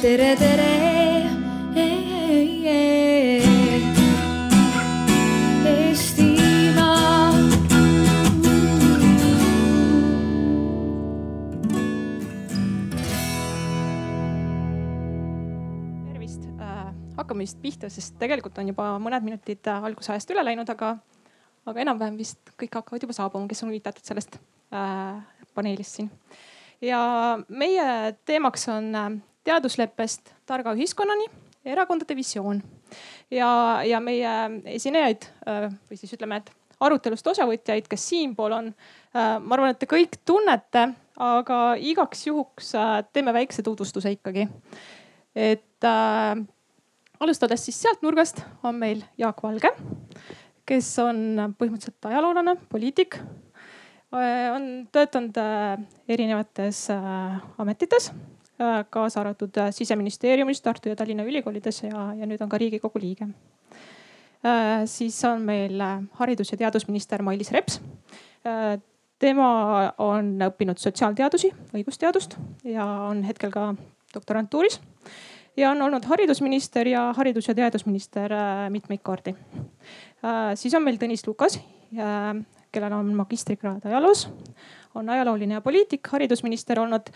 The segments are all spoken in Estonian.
tere, tere. Äh,, hakkame vist pihta, sest tegelikult on juba mõned minutid äh, algusajast üle läinud, aga, aga enam-vähem vist kõik hakkavad juba saabuma, kes on huvitatud sellest äh, paneelist siin. ja meie teemaks on äh, teadusleppest targa ühiskonnani erakondade visioon ja, ja meie esinejaid äh, või siis ütleme, et arutelust osavõtjaid, kes siinpool on äh,. ma arvan, et te kõik tunnete, aga igaks juhuks äh, teeme väikse tutvustuse ikkagi et äh, alustades siis sealt nurgast on meil Jaak Valge, kes on põhimõtteliselt ajaloolane, poliitik on töötanud erinevates ametites kaasa arvatud äh, siseministeeriumis, Tartu ja Tallinna ülikoolides ja, ja nüüd on ka riigikogu liige äh,. siis on meil äh, haridus- ja teadusminister Mailis Reps äh, tema on õppinud sotsiaalteadusi, õigusteadust ja on hetkel ka doktorantuuris ja on olnud haridusminister ja haridus- ja teadusminister äh, mitmeid kordi. siis on meil Tõnis Lukas, kellel on magistrikraad ajaloos, on ajalooline ja poliitik, haridusminister olnud,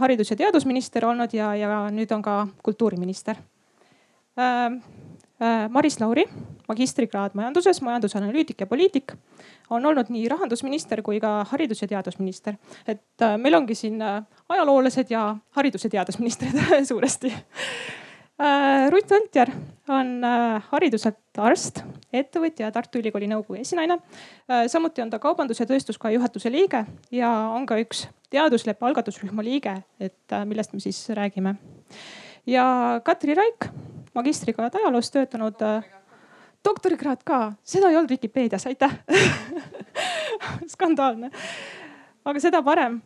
haridus- ja teadusminister olnud ja, ja nüüd on ka kultuuriminister. Maris Lauri, magistrikraad majanduses, majandusanalüütik ja poliitik, on olnud nii rahandusminister kui ka haridus- ja teadusminister. et äh, meil ongi siin äh, ajaloolased ja haridus- ja teadusministrid suuresti. Äh, Ruth Võltjar on hariduselt arst, ettevõtja ja Tartu Ülikooli nõukogu esinaine. samuti on ta Kaubandus- ja Tööstuskoja juhatuse liige ja on ka üks teadusleppe algatusrühma liige, et millest me siis räägime. ja Katri Raik, magistrikraad ajaloos töötanud doktorikraad ka, seda ei olnud Vikipeedias, aitäh skandaalne, aga seda parem.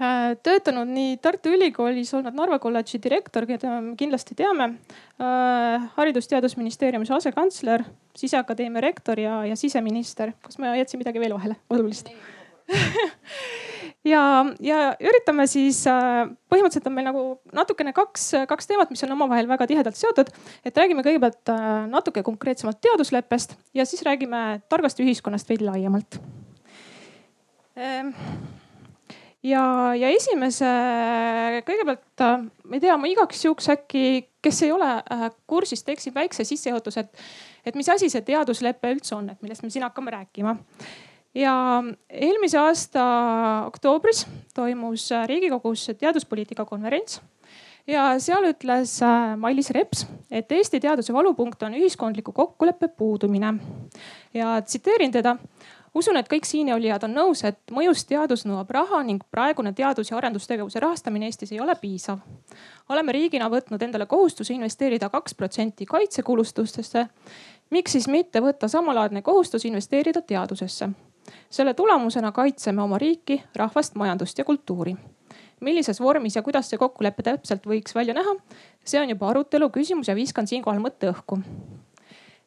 Äh, töötanud nii Tartu Ülikoolis, olnud Narva kolledži direktor, keda me kindlasti teame. Äh, haridus-teadusministeeriumis asekantsler, Siseakadeemia rektor ja, ja siseminister. kas ma jätsin midagi veel vahele olulist ja, ja üritame siis, äh, põhimõtteliselt on meil nagu natukene kaks, kaks teemat, mis on omavahel väga tihedalt seotud. et räägime kõigepealt natuke konkreetsemalt teadusleppest ja siis räägime targast ühiskonnast veidi laiemalt Ehm, ja, ja esimese, kõigepealt äh, ma ei tea, ma igaks juhuks äkki, kes ei ole äh, kursis, teeksin väikse sissejuhatuse, et, et mis asi see teaduslepe üldse on, et millest me siin hakkame rääkima. ja eelmise aasta oktoobris toimus äh, Riigikogus teaduspoliitika konverents ja seal ütles Mailis Reps, et Eesti teaduse valupunkt on ühiskondliku kokkuleppe puudumine. ja tsiteerin teda usun, et kõik siineolijad on nõus, et mõjus teadus nõuab raha ning praegune teadus- ja arendustegevuse rahastamine Eestis ei ole piisav. oleme riigina võtnud endale kohustuse investeerida kaks protsenti kaitsekulutustesse. miks siis mitte võtta samalaadne kohustus investeerida teadusesse? selle tulemusena kaitseme oma riiki, rahvast, majandust ja kultuuri millises vormis ja kuidas see kokkulepe täpselt võiks välja näha, see on juba arutelu küsimus ja viskan siinkohal mõtte õhku.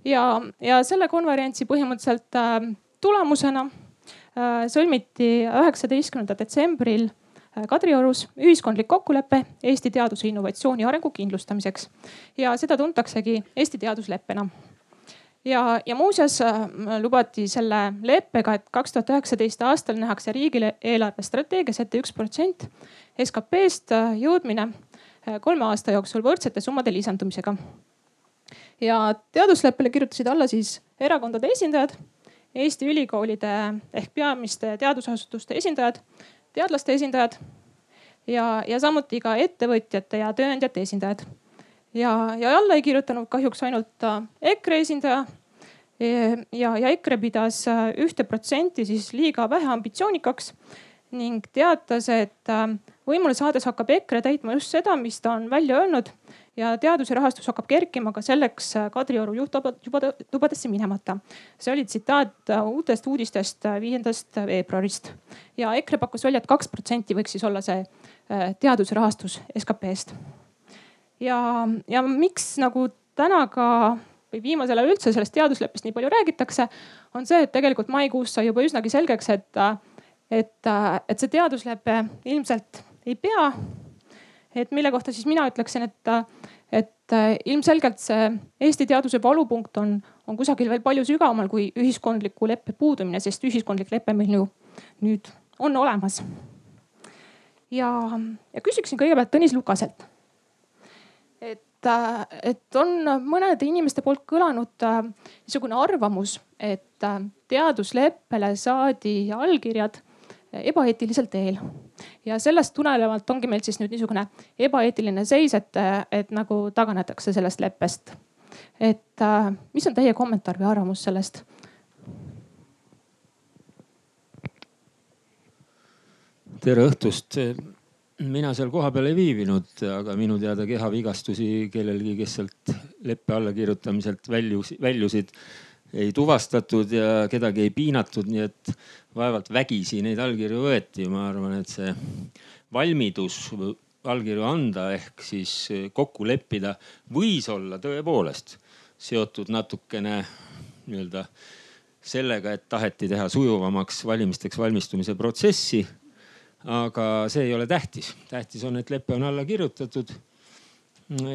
ja, ja selle konverentsi põhimõtteliselt äh, tulemusena äh, sõlmiti üheksateistkümnendal detsembril äh, Kadriorus ühiskondlik kokkulepe Eesti teaduse innovatsiooni arengu kindlustamiseks ja seda tuntaksegi Eesti teadusleppena. ja, ja muuseas äh, lubati selle leppega, et kaks tuhat üheksateist aastal nähakse riigieelarve strateegias ette üks protsent SKP-st jõudmine kolme aasta jooksul võrdsete summade lisandumisega. ja teadusleppele kirjutasid alla siis erakondade esindajad Eesti ülikoolide ehk peamiste teadusasutuste esindajad, teadlaste esindajad ja, ja samuti ka ettevõtjate ja tööandjate esindajad. ja, ja alla ei kirjutanud kahjuks ainult äh, EKRE esindaja. E, ja, ja EKRE pidas äh, ühte protsenti siis liiga vähe ambitsioonikaks ning teatas, et äh, võimule saades hakkab EKRE täitma just seda, mis ta on välja öelnud ja teaduse rahastus hakkab kerkima ka selleks äh, Kadrioru juhttubadesse minemata. see oli tsitaat äh, uutest uudistest äh, viiendast veebruarist ja EKRE pakkus välja, et kaks protsenti võiks siis olla see teaduse rahastus SKP-st. ja, ja miks nagu täna ka või viimasel ajal üldse sellest teadusleppest nii palju räägitakse, on see, et tegelikult maikuus sai juba üsnagi selgeks, et, et, et see teaduslepe ilmselt ei pea et mille kohta siis mina ütleksin, et, et ilmselgelt see Eesti teaduse valupunkt on, on kusagil veel palju sügavamal kui ühiskondliku leppe puudumine, sest ühiskondlik lepe meil ju nüüd on olemas. ja, ja küsiksin kõigepealt Tõnis Lukaselt. et, et on mõnede inimeste poolt kõlanud niisugune arvamus, et teadusleppele saadi allkirjad ebaeetilisel teel. ja sellest tulenevalt ongi meil siis nüüd niisugune ebaeetiline seis, et, et nagu taganetakse sellest leppest. et mis on teie kommentaar või arvamus sellest? tere õhtust. mina seal kohapeal ei viibinud, aga minu teada kehavigastusi kellelgi, kes sealt leppe allakirjutamiselt väljus, väljusid, ei tuvastatud ja kedagi ei piinatud, nii et vaevalt vägisi neid allkirju võeti. ma arvan, et see valmidus allkirju anda ehk siis kokku leppida võis olla tõepoolest seotud natukene nii-öelda sellega, et taheti teha sujuvamaks valimisteks valmistumise protsessi. aga see ei ole tähtis, tähtis on, et lepe on alla kirjutatud.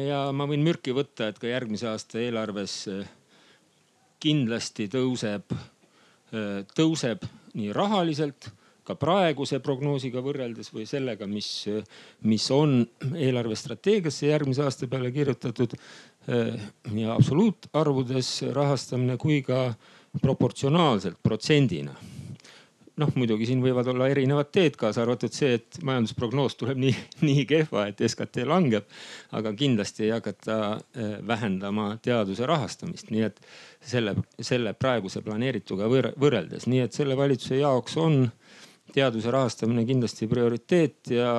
ja ma võin mürki võtta, et ka järgmise aasta eelarves kindlasti tõuseb, tõuseb nii rahaliselt ka praeguse prognoosiga võrreldes või sellega, mis, mis on eelarvestrateegiasse järgmise aasta peale kirjutatud. nii absoluutarvudes rahastamine kui ka proportsionaalselt protsendina noh, muidugi siin võivad olla erinevad teed, kaasa arvatud see, et majandusprognoos tuleb nii, nii kehva, et SKT langeb. aga kindlasti ei hakata eh, vähendama teaduse rahastamist, nii et selle, selle praeguse planeerituga võrreldes, nii et selle valitsuse jaoks on teaduse rahastamine kindlasti prioriteet ja,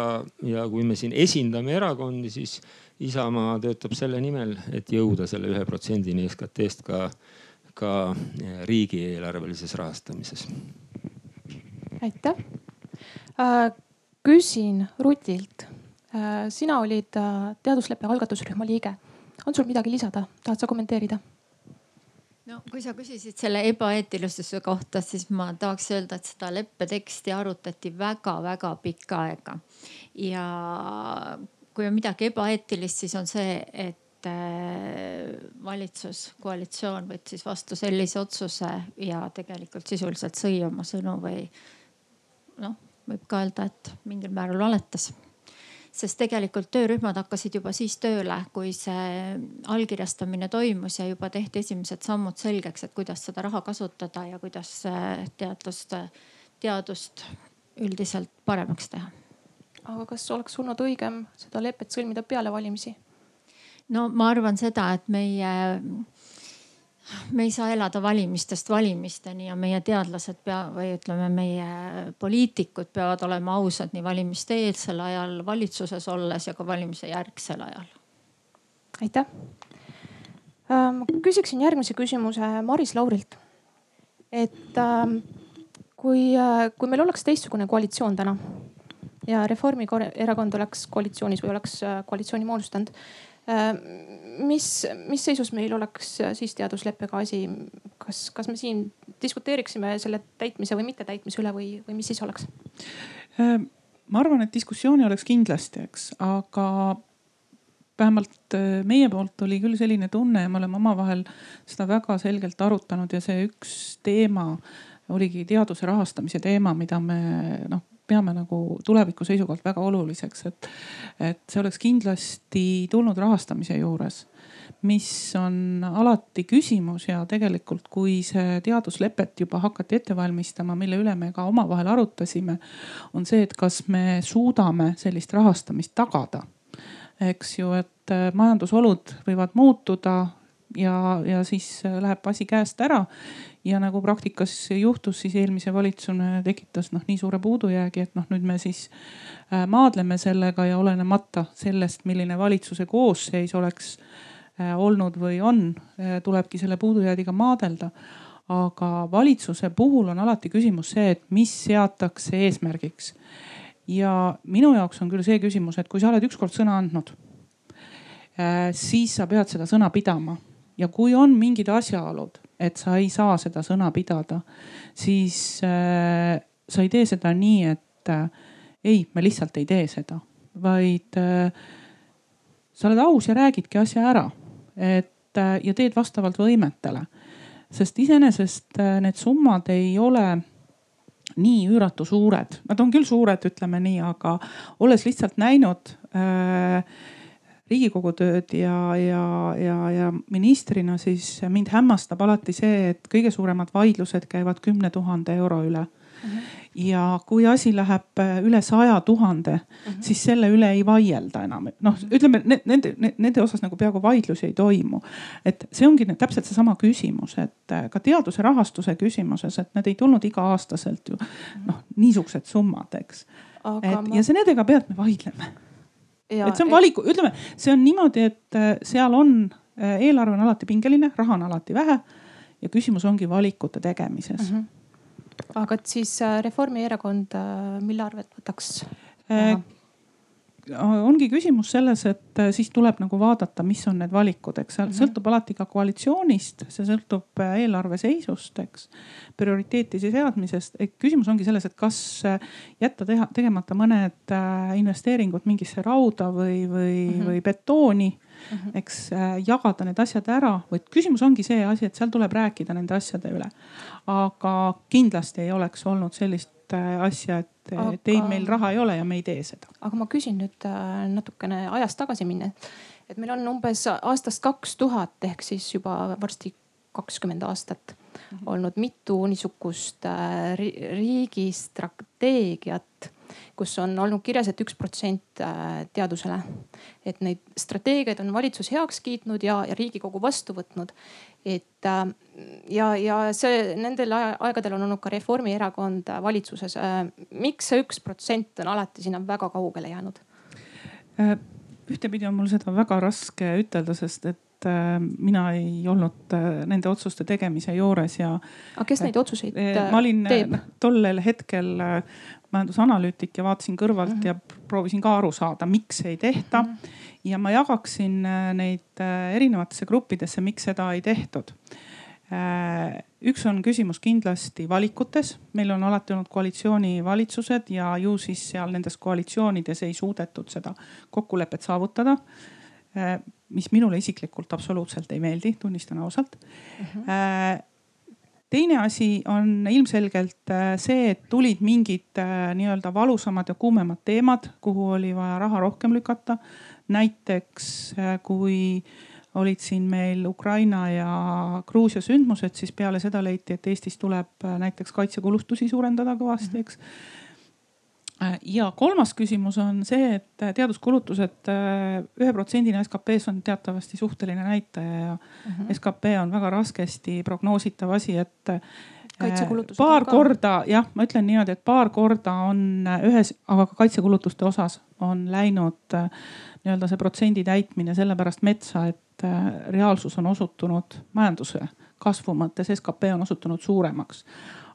ja kui me siin esindame erakondi, siis Isamaa töötab selle nimel, et jõuda selle ühe protsendini SKT-st ka, ka riigieelarvelises rahastamises aitäh. Äh, küsin Rutilt. Äh, sina olid äh, teadusleppe algatusrühma liige. on sul midagi lisada, tahad sa kommenteerida? no kui sa küsisid selle ebaeetilisuse kohta, siis ma tahaks öelda, et seda leppeteksti arutati väga-väga pikka aega. ja kui on midagi ebaeetilist, siis on see, et valitsus, koalitsioon võttis vastu sellise otsuse ja tegelikult sisuliselt sõi oma sõnu või noh, võib ka öelda, et mingil määral valetas sest tegelikult töörühmad hakkasid juba siis tööle, kui see allkirjastamine toimus ja juba tehti esimesed sammud selgeks, et kuidas seda raha kasutada ja kuidas teadlust, teadust üldiselt paremaks teha. aga kas oleks olnud õigem seda lepet sõlmida peale valimisi? no ma arvan seda, et meie me ei saa elada valimistest valimisteni ja meie teadlased pea või ütleme, meie poliitikud peavad olema ausad nii valimiste eelsel ajal valitsuses olles ja ka valimise järgsel ajal. aitäh. Ähm, küsiksin järgmise küsimuse Maris Laurilt. et ähm, kui, äh, kui meil oleks teistsugune koalitsioon täna ja Reformierakond oleks koalitsioonis või oleks äh, koalitsiooni moodustanud Äh, mis, mis seisus meil oleks siis teadusleppega asi, kas, kas me siin diskuteeriksime selle täitmise või mittetäitmise üle või, või mis siis oleks? Äh, ma arvan, et diskussiooni oleks kindlasti, eks, aga vähemalt äh, meie poolt oli küll selline tunne ja me oleme omavahel seda väga selgelt arutanud ja see üks teema oligi teaduse rahastamise teema, mida me noh, peame nagu tuleviku seisukohalt väga oluliseks, et, et see oleks kindlasti tulnud rahastamise juures mis on alati küsimus ja tegelikult, kui see teaduslepet juba hakati ette valmistama, mille üle me ka omavahel arutasime, on see, et kas me suudame sellist rahastamist tagada. eks ju, et majandusolud võivad muutuda ja, ja siis läheb asi käest ära ja nagu praktikas juhtus, siis eelmise valitsusena tekitas noh nii suure puudujäägi, et noh, nüüd me siis äh, maadleme sellega ja olenemata sellest, milline valitsuse koosseis oleks äh, olnud või on, äh, tulebki selle puudujäägiga maadelda. aga valitsuse puhul on alati küsimus see, et mis seatakse eesmärgiks. ja minu jaoks on küll see küsimus, et kui sa oled ükskord sõna andnud, siis sa pead seda sõna pidama ja kui on mingid asjaolud et sa ei saa seda sõna pidada, siis äh, sa ei tee seda nii, et äh, ei, me lihtsalt ei tee seda vaid sa oled aus ja räägidki asja ära. et ja teed vastavalt võimetele. sest iseenesest need summad ei ole nii üüratu suured, nad on küll suured, ütleme nii, aga olles lihtsalt näinud äh, riigikogu tööd ja, ja, ja, ja ministrina, siis mind hämmastab alati see, et kõige suuremad vaidlused käivad kümne tuhande euro üle mm. -hmm ja kui asi läheb äh, üle saja tuhande, mhm. siis selle üle ei vaielda enam. noh, mhm. ütleme nende, nende osas nagu peaaegu vaidlusi ei toimu. et see ongi nüüd täpselt seesama küsimus, et äh, ka teaduse rahastuse küsimuses, et need ei tulnud iga-aastaselt ju mhm. noh, niisugused summad, eks. et ma... ja see nendega pealt me vaidleme. Et see on valiku, ütleme, see on niimoodi, et äh, seal on, eelarve on alati pingeline, raha on alati vähe ja küsimus ongi valikute tegemises mm. -hmm aga et siis äh, Reformierakond, äh, mille arvelt võtaks äh,? Ongi küsimus selles, et äh, siis tuleb nagu vaadata, mis on need valikud, eks mm -hmm. sõltub alati ka koalitsioonist, see sõltub eelarve seisust, eks. prioriteetide seadmisest, küsimus ongi selles, et kas jätta teha, tegemata mõned investeeringud mingisse rauda või, või mm, -hmm. või betooni mm, -hmm. eks jagada need asjad ära, vaid küsimus ongi see asi, et seal tuleb rääkida nende asjade üle aga kindlasti ei oleks olnud sellist äh, asja, et aga... ei, meil raha ei ole ja me ei tee seda. aga ma küsin nüüd äh, natukene ajas tagasi minna. et meil on umbes aastast kaks tuhat ehk siis juba varsti kakskümmend aastat -hmm. olnud mitu niisugust äh, riigi strateegiat kus on olnud kirjas et, et üks protsent äh, teadusele. et neid strateegiaid on valitsus heaks kiitnud ja, ja riigikogu vastu võtnud. et äh, ja, ja see nendel aegadel on olnud ka Reformierakond valitsuses. Äh, miks see üks protsent on alati sinna väga kaugele jäänud? ühtepidi on mul seda väga raske ütelda, sest et mina ei olnud nende otsuste tegemise juures ja. aga kes neid otsuseid teeb? ma olin teeb? tollel hetkel majandusanalüütik ja vaatasin kõrvalt mm -hmm. ja proovisin ka aru saada, miks ei tehta mm. -hmm. ja ma jagaksin äh, neid äh, erinevatesse gruppidesse, miks seda ei tehtud. Äh, üks on küsimus kindlasti valikutes, meil on alati olnud koalitsioonivalitsused ja ju siis seal nendes koalitsioonides ei suudetud seda kokkulepet saavutada mis minule isiklikult absoluutselt ei meeldi, tunnistan ausalt mm. -hmm teine asi on ilmselgelt äh, see, et tulid mingid äh, nii-öelda valusamad ja kuumemad teemad, kuhu oli vaja raha rohkem lükata. näiteks äh, kui olid siin meil Ukraina ja Gruusia sündmused, siis peale seda leiti, et Eestis tuleb näiteks kaitsekulutusi suurendada kõvasti, eks Äh, ja kolmas küsimus on see, et teaduskulutused äh, ühe protsendina SKP-s on teatavasti suhteline näitaja ja mm -hmm. SKP on väga raskesti prognoositav asi, et äh, paar korda, jah, ma ütlen niimoodi, et paar korda on ühes, aga ka kaitsekulutuste osas on läinud nii-öelda see protsendi täitmine sellepärast metsa, et reaalsus on osutunud majanduse kasvu mõttes, SKP on osutunud suuremaks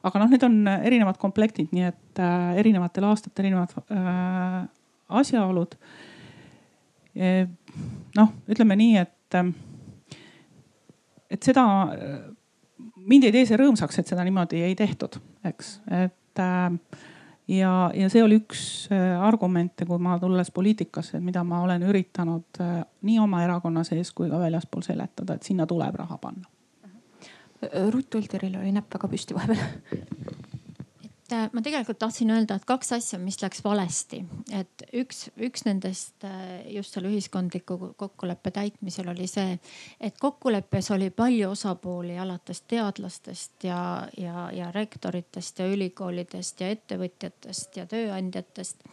aga noh, need on erinevad komplektid, nii et äh, erinevatel aastatel erinevad äh, asjaolud e,. noh, ütleme nii, et, äh, et seda, mind ei tee see rõõmsaks, et seda niimoodi ei tehtud, eks, et äh, ja, ja see oli üks äh, argumente, kui ma tulles poliitikasse, mida ma olen üritanud äh, nii oma erakonna sees kui ka väljaspool seletada, et sinna tuleb raha panna Rutt Ulderil oli näpp väga püsti vahepeal. Et äh, ma tegelikult tahtsin öelda, et kaks asja, mis läks valesti, et üks, üks nendest äh, just selle ühiskondliku kokkuleppe täitmisel oli see, et kokkuleppes oli palju osapooli, alates teadlastest ja, ja, ja rektoritest ja ülikoolidest ja ettevõtjatest ja tööandjatest.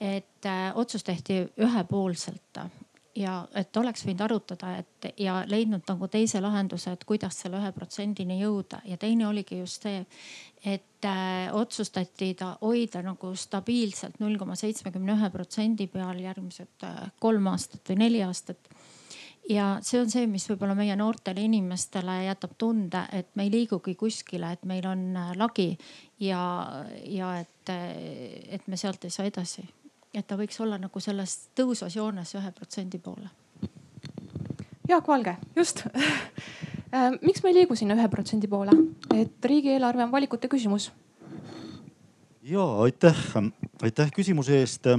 et äh, otsus tehti ühepoolselt ja et oleks võinud arutada, et ja leidnud nagu teise lahenduse, et kuidas selle ühe protsendini jõuda. Ja teine oligi just see, et äh, otsustati ta hoida nagu stabiilselt null koma seitsmekümne ühe protsendi peal järgmised äh, kolm aastat või neli aastat. Ja see on see, mis võib-olla meie noortele inimestele jätab tunde, et me ei liigugi kuskile, et meil on äh, lagi ja, ja et, äh, et me sealt ei saa edasi et ta võiks olla nagu selles tõusvas joones ühe protsendi poole. Jaak Valge, just äh, miks me ei liigu sinna ühe protsendi poole, et riigieelarve on valikute küsimus? ja aitäh, aitäh küsimuse eest.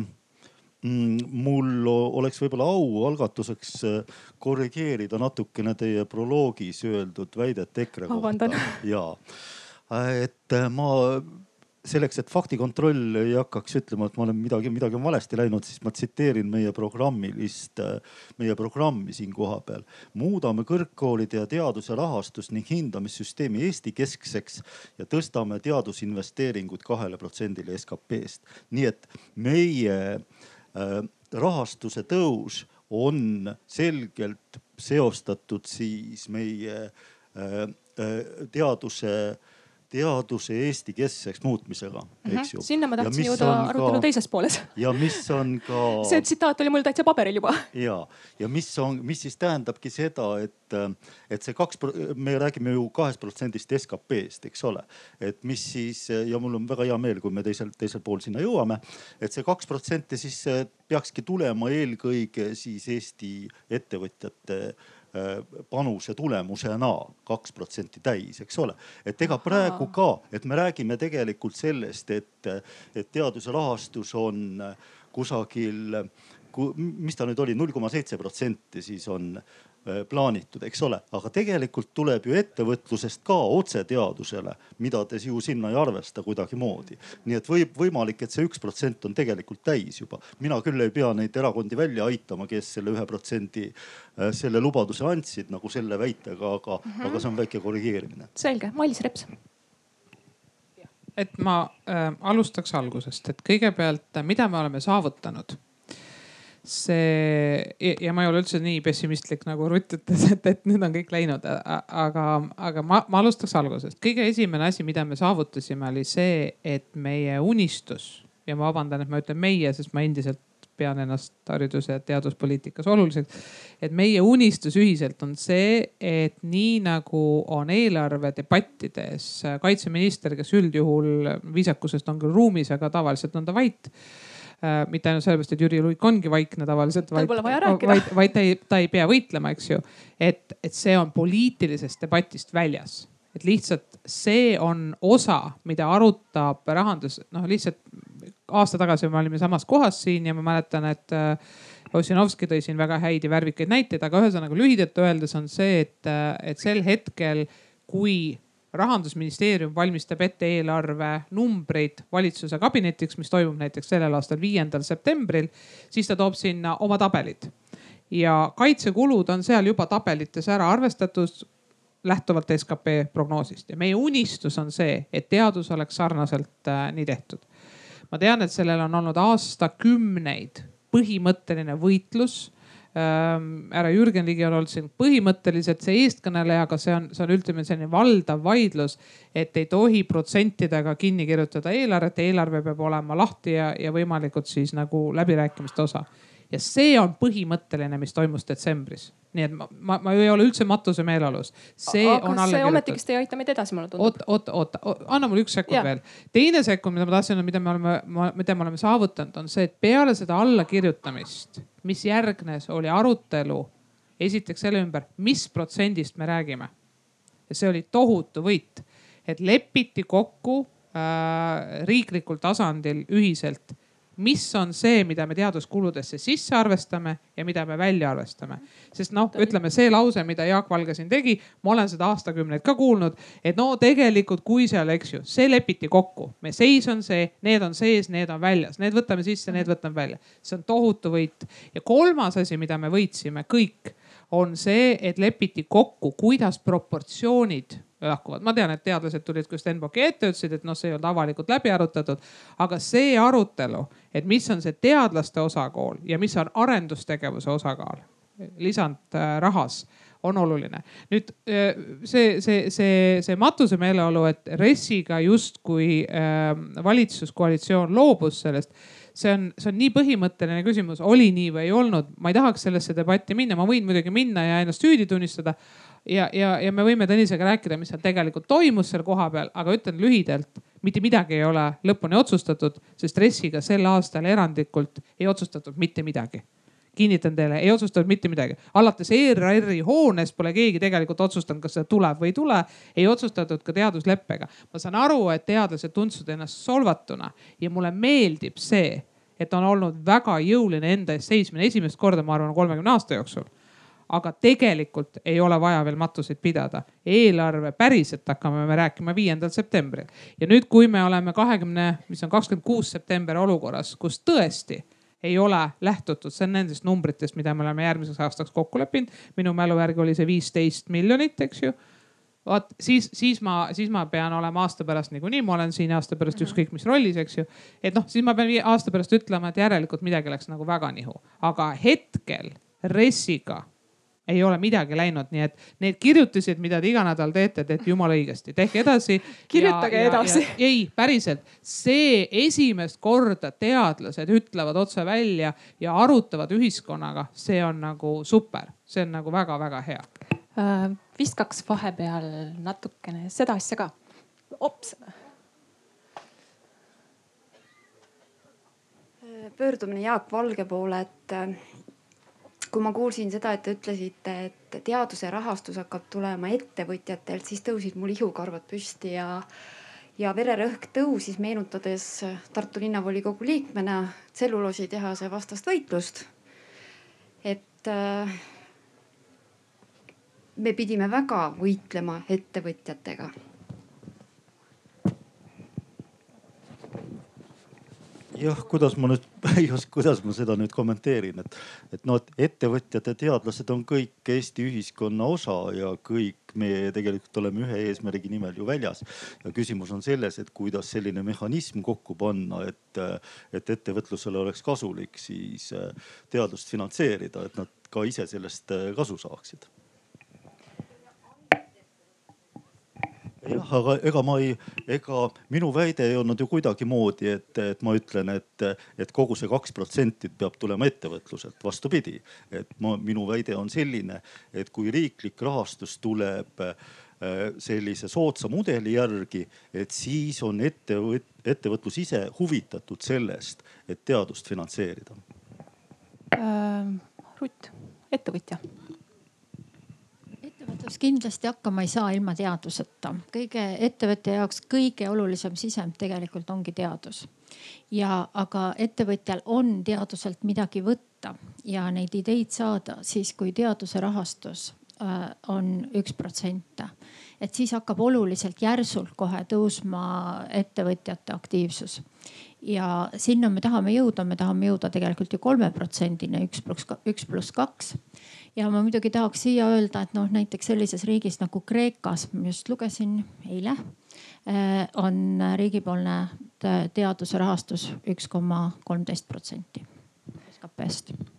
mm, mul oleks võib-olla au algatuseks äh, korrigeerida natukene teie proloogis öeldud väidet EKRE kohta. ja, et ma selleks, et faktikontroll ei hakkaks ütlema, et ma olen midagi, midagi on valesti läinud, siis ma tsiteerin meie programmilist, meie programmi siin kohapeal. muudame kõrgkoolide ja teaduse rahastust ning hindamissüsteemi Eesti-keskseks ja tõstame teadusinvesteeringud kahele protsendile SKP-st. nii et meie äh, rahastuse tõus on selgelt seostatud siis meie äh, äh, teaduse äh, teaduse Eesti-keskseks muutmisega eks ju. sinna ma tahtsin jõuda arutelu teises pooles. ja mis on ka see tsitaat oli mul täitsa paberil juba. ja, ja mis on, mis siis tähendabki seda, et, et see kaks, me räägime ju kahest protsendist SKP-st, eks ole. et mis siis ja mul on väga hea meel, kui me teisel, teisel pool sinna jõuame, et see kaks protsenti siis peakski tulema eelkõige siis Eesti ettevõtjate panuse tulemusena kaks protsenti täis, eks ole. et ega praegu ka, et me räägime tegelikult sellest, et, et teaduse rahastus on kusagil, mis ta nüüd oli, null koma seitse protsenti siis on Äh, plaanitud, eks ole, aga tegelikult tuleb ju ettevõtlusest ka otse teadusele, mida te ju sinna ei arvesta kuidagimoodi. nii et võib, võimalik, et see üks protsent on tegelikult täis juba. mina küll ei pea neid erakondi välja aitama, kes selle ühe protsendi, äh, selle lubaduse andsid nagu selle väitega, aga mm, -hmm. aga see on väike korrigeerimine. selge, Mailis Reps et ma äh, alustaks algusest, et kõigepealt, mida me oleme saavutanud see ja ma ei ole üldse nii pessimistlik nagu Rutt ütles, et, et nüüd on kõik läinud, aga, aga ma, ma alustaks algusest. kõige esimene asi, mida me saavutasime, oli see, et meie unistus ja ma vabandan, et ma ütlen meie, sest ma endiselt pean ennast haridus- ja teaduspoliitikas oluliseks. et meie unistus ühiselt on see, et nii nagu on eelarvedebattides kaitseminister, kes üldjuhul viisakusest on küll ruumis, aga tavaliselt on ta vait Äh, mitte ainult sellepärast, et Jüri Luik ongi vaikne tavaliselt, vaid, vaid, vaid ta ei, ta ei pea võitlema, eks ju. et, et see on poliitilisest debatist väljas, et lihtsalt see on osa, mida arutab rahandus, noh lihtsalt aasta tagasi me olime samas kohas siin ja ma mäletan, et äh, Ossinovski tõi siin väga häid ja värvikaid näiteid, aga ühesõnaga lühidalt öeldes on see, et, äh, et sel hetkel, kui rahandusministeerium valmistab ette eelarve numbreid valitsuse kabinetiks, mis toimub näiteks sellel aastal viiendal septembril, siis ta toob sinna oma tabelid. ja kaitsekulud on seal juba tabelites ära arvestatud lähtuvalt skp prognoosist ja meie unistus on see, et teadus oleks sarnaselt äh, nii tehtud. ma tean, et sellel on olnud aastakümneid põhimõtteline võitlus härra Jürgen Ligi on olnud siin põhimõtteliselt see eestkõneleja, aga see on, see on ütleme selline valdav vaidlus, et ei tohi protsentidega kinni kirjutada eelarvet, eelarve peab olema lahti ja, ja võimalikult siis nagu läbirääkimiste osa. Ja see on põhimõtteline, mis toimus detsembris nii et ma, ma, ma ei ole üldse matuse meeleolus. see aga on alla kirjutatud. ometigi ei aita meid edasi, mulle tundub. oot, oot, oot, anna mulle üks sekund ja. veel. teine sekund, mida ma tahtsin, mida me oleme, mida me oleme saavutanud, on see, et peale seda allakirjutamist, mis järgnes, oli arutelu esiteks selle ümber, mis protsendist me räägime. ja see oli tohutu võit, et lepiti kokku äh, riiklikul tasandil ühiselt mis on see, mida me teaduskuludesse sisse arvestame ja mida me välja arvestame. sest noh, ütleme see lause, mida Jaak Valge siin tegi, ma olen seda aastakümneid ka kuulnud, et no tegelikult, kui seal, eks ju, see lepiti kokku, me seis on see, need on sees, need on väljas, need võtame sisse, need võtame välja. see on tohutu võit. ja kolmas asi, mida me võitsime kõik, on see, et lepiti kokku, kuidas proportsioonid lahkuvad. ma tean, et teadlased tulid ka Stenbocki ette, ütlesid, et noh, see ei olnud avalikult läbi arutatud. aga see arutelu, et mis on see teadlaste osakaal ja mis on arendustegevuse osakaal lisandrahas on oluline. nüüd äh, see, see, see, see matuse meeleolu, et RES-iga justkui äh, valitsuskoalitsioon loobus sellest see on, see on nii põhimõtteline küsimus, oli nii või ei olnud, ma ei tahaks sellesse debatti minna, ma võin muidugi minna ja ennast süüdi tunnistada ja, ja, ja me võime Tõnisega rääkida, mis seal tegelikult toimus seal kohapeal, aga ütlen lühidalt, mitte midagi ei ole lõpuni otsustatud, sest RES-iga sel aastal erandlikult ei otsustatud mitte midagi kinnitan teile, ei otsustatud mitte midagi. alates ERR-i hoonest pole keegi tegelikult otsustanud, kas see tuleb või ei tule. ei otsustatud ka teadusleppega. ma saan aru, et teadlased tundsid ennast solvatuna ja mulle meeldib see, et on olnud väga jõuline enda eest seismine esimest korda, ma arvan, kolmekümne aasta jooksul aga tegelikult ei ole vaja veel matuseid pidada. eelarve päriselt hakkame me rääkima viiendal septembril ja nüüd, kui me oleme kahekümne, mis on kakskümmend kuus september olukorras, kus tõesti ei ole lähtutud, see on nendest numbritest, mida me oleme järgmiseks aastaks kokku leppinud. minu mälu järgi oli see viisteist miljonit, eks ju vaat siis, siis ma, siis ma pean olema aasta pärast niikuinii, ma olen siin aasta pärast mhm. ükskõik mis rollis, eks ju. et noh, siis ma pean aasta pärast ütlema, et järelikult midagi läks nagu väga nihu, aga hetkel RES-iga ei ole midagi läinud, nii et need kirjutised, mida te iga nädal teete, teete jumala õigesti, tehke edasi. kirjutage ja, edasi. ei, päriselt, see esimest korda teadlased ütlevad otse välja ja arutavad ühiskonnaga, see on nagu super, see on nagu väga-väga hea äh,. viskaks vahepeal natukene seda asja ka. ops pöördumine Jaak Valge poole, et kui ma kuulsin seda, et te ütlesite, et teaduse rahastus hakkab tulema ettevõtjatelt, siis tõusid mul ihukarvad püsti ja, ja vererõhk tõusis, meenutades Tartu linnavolikogu liikmena tselluloositehase vastast võitlust. et äh, me pidime väga võitlema ettevõtjatega jah, kuidas ma nüüd, kuidas ma seda nüüd kommenteerin, et, et noh, et ettevõtjad ja teadlased on kõik Eesti ühiskonna osa ja kõik me tegelikult oleme ühe eesmärgi nimel ju väljas. ja küsimus on selles, et kuidas selline mehhanism kokku panna, et, et ettevõtlusele oleks kasulik siis äh, teadust finantseerida, et nad ka ise sellest äh, kasu saaksid jah, aga ega ma ei, ega minu väide ei olnud ju kuidagimoodi, et, et ma ütlen, et, et kogu see kaks protsenti peab tulema ettevõtluselt. vastupidi, et ma, minu väide on selline, et kui riiklik rahastus tuleb äh, sellise soodsa mudeli järgi, et siis on ettevõt-, ettevõtlus ise huvitatud sellest, et teadust finantseerida äh,. Rutt, ettevõtja ettevõtlus kindlasti hakkama ei saa ilma teaduseta. kõige ettevõtja jaoks kõige olulisem sisend tegelikult ongi teadus. ja aga ettevõtjal on teaduselt midagi võtta ja neid ideid saada siis, kui teaduse rahastus äh, on üks protsent. et siis hakkab oluliselt järsult kohe tõusma ettevõtjate aktiivsus ja sinna me tahame jõuda, me tahame jõuda tegelikult ju kolme protsendini, üks pluss üks pluss kaks ja ma muidugi tahaks siia öelda, et noh, näiteks sellises riigis nagu Kreekas, ma just lugesin eile, eh, on riigipoolne teaduse rahastus üks koma kolmteist protsenti SKP-st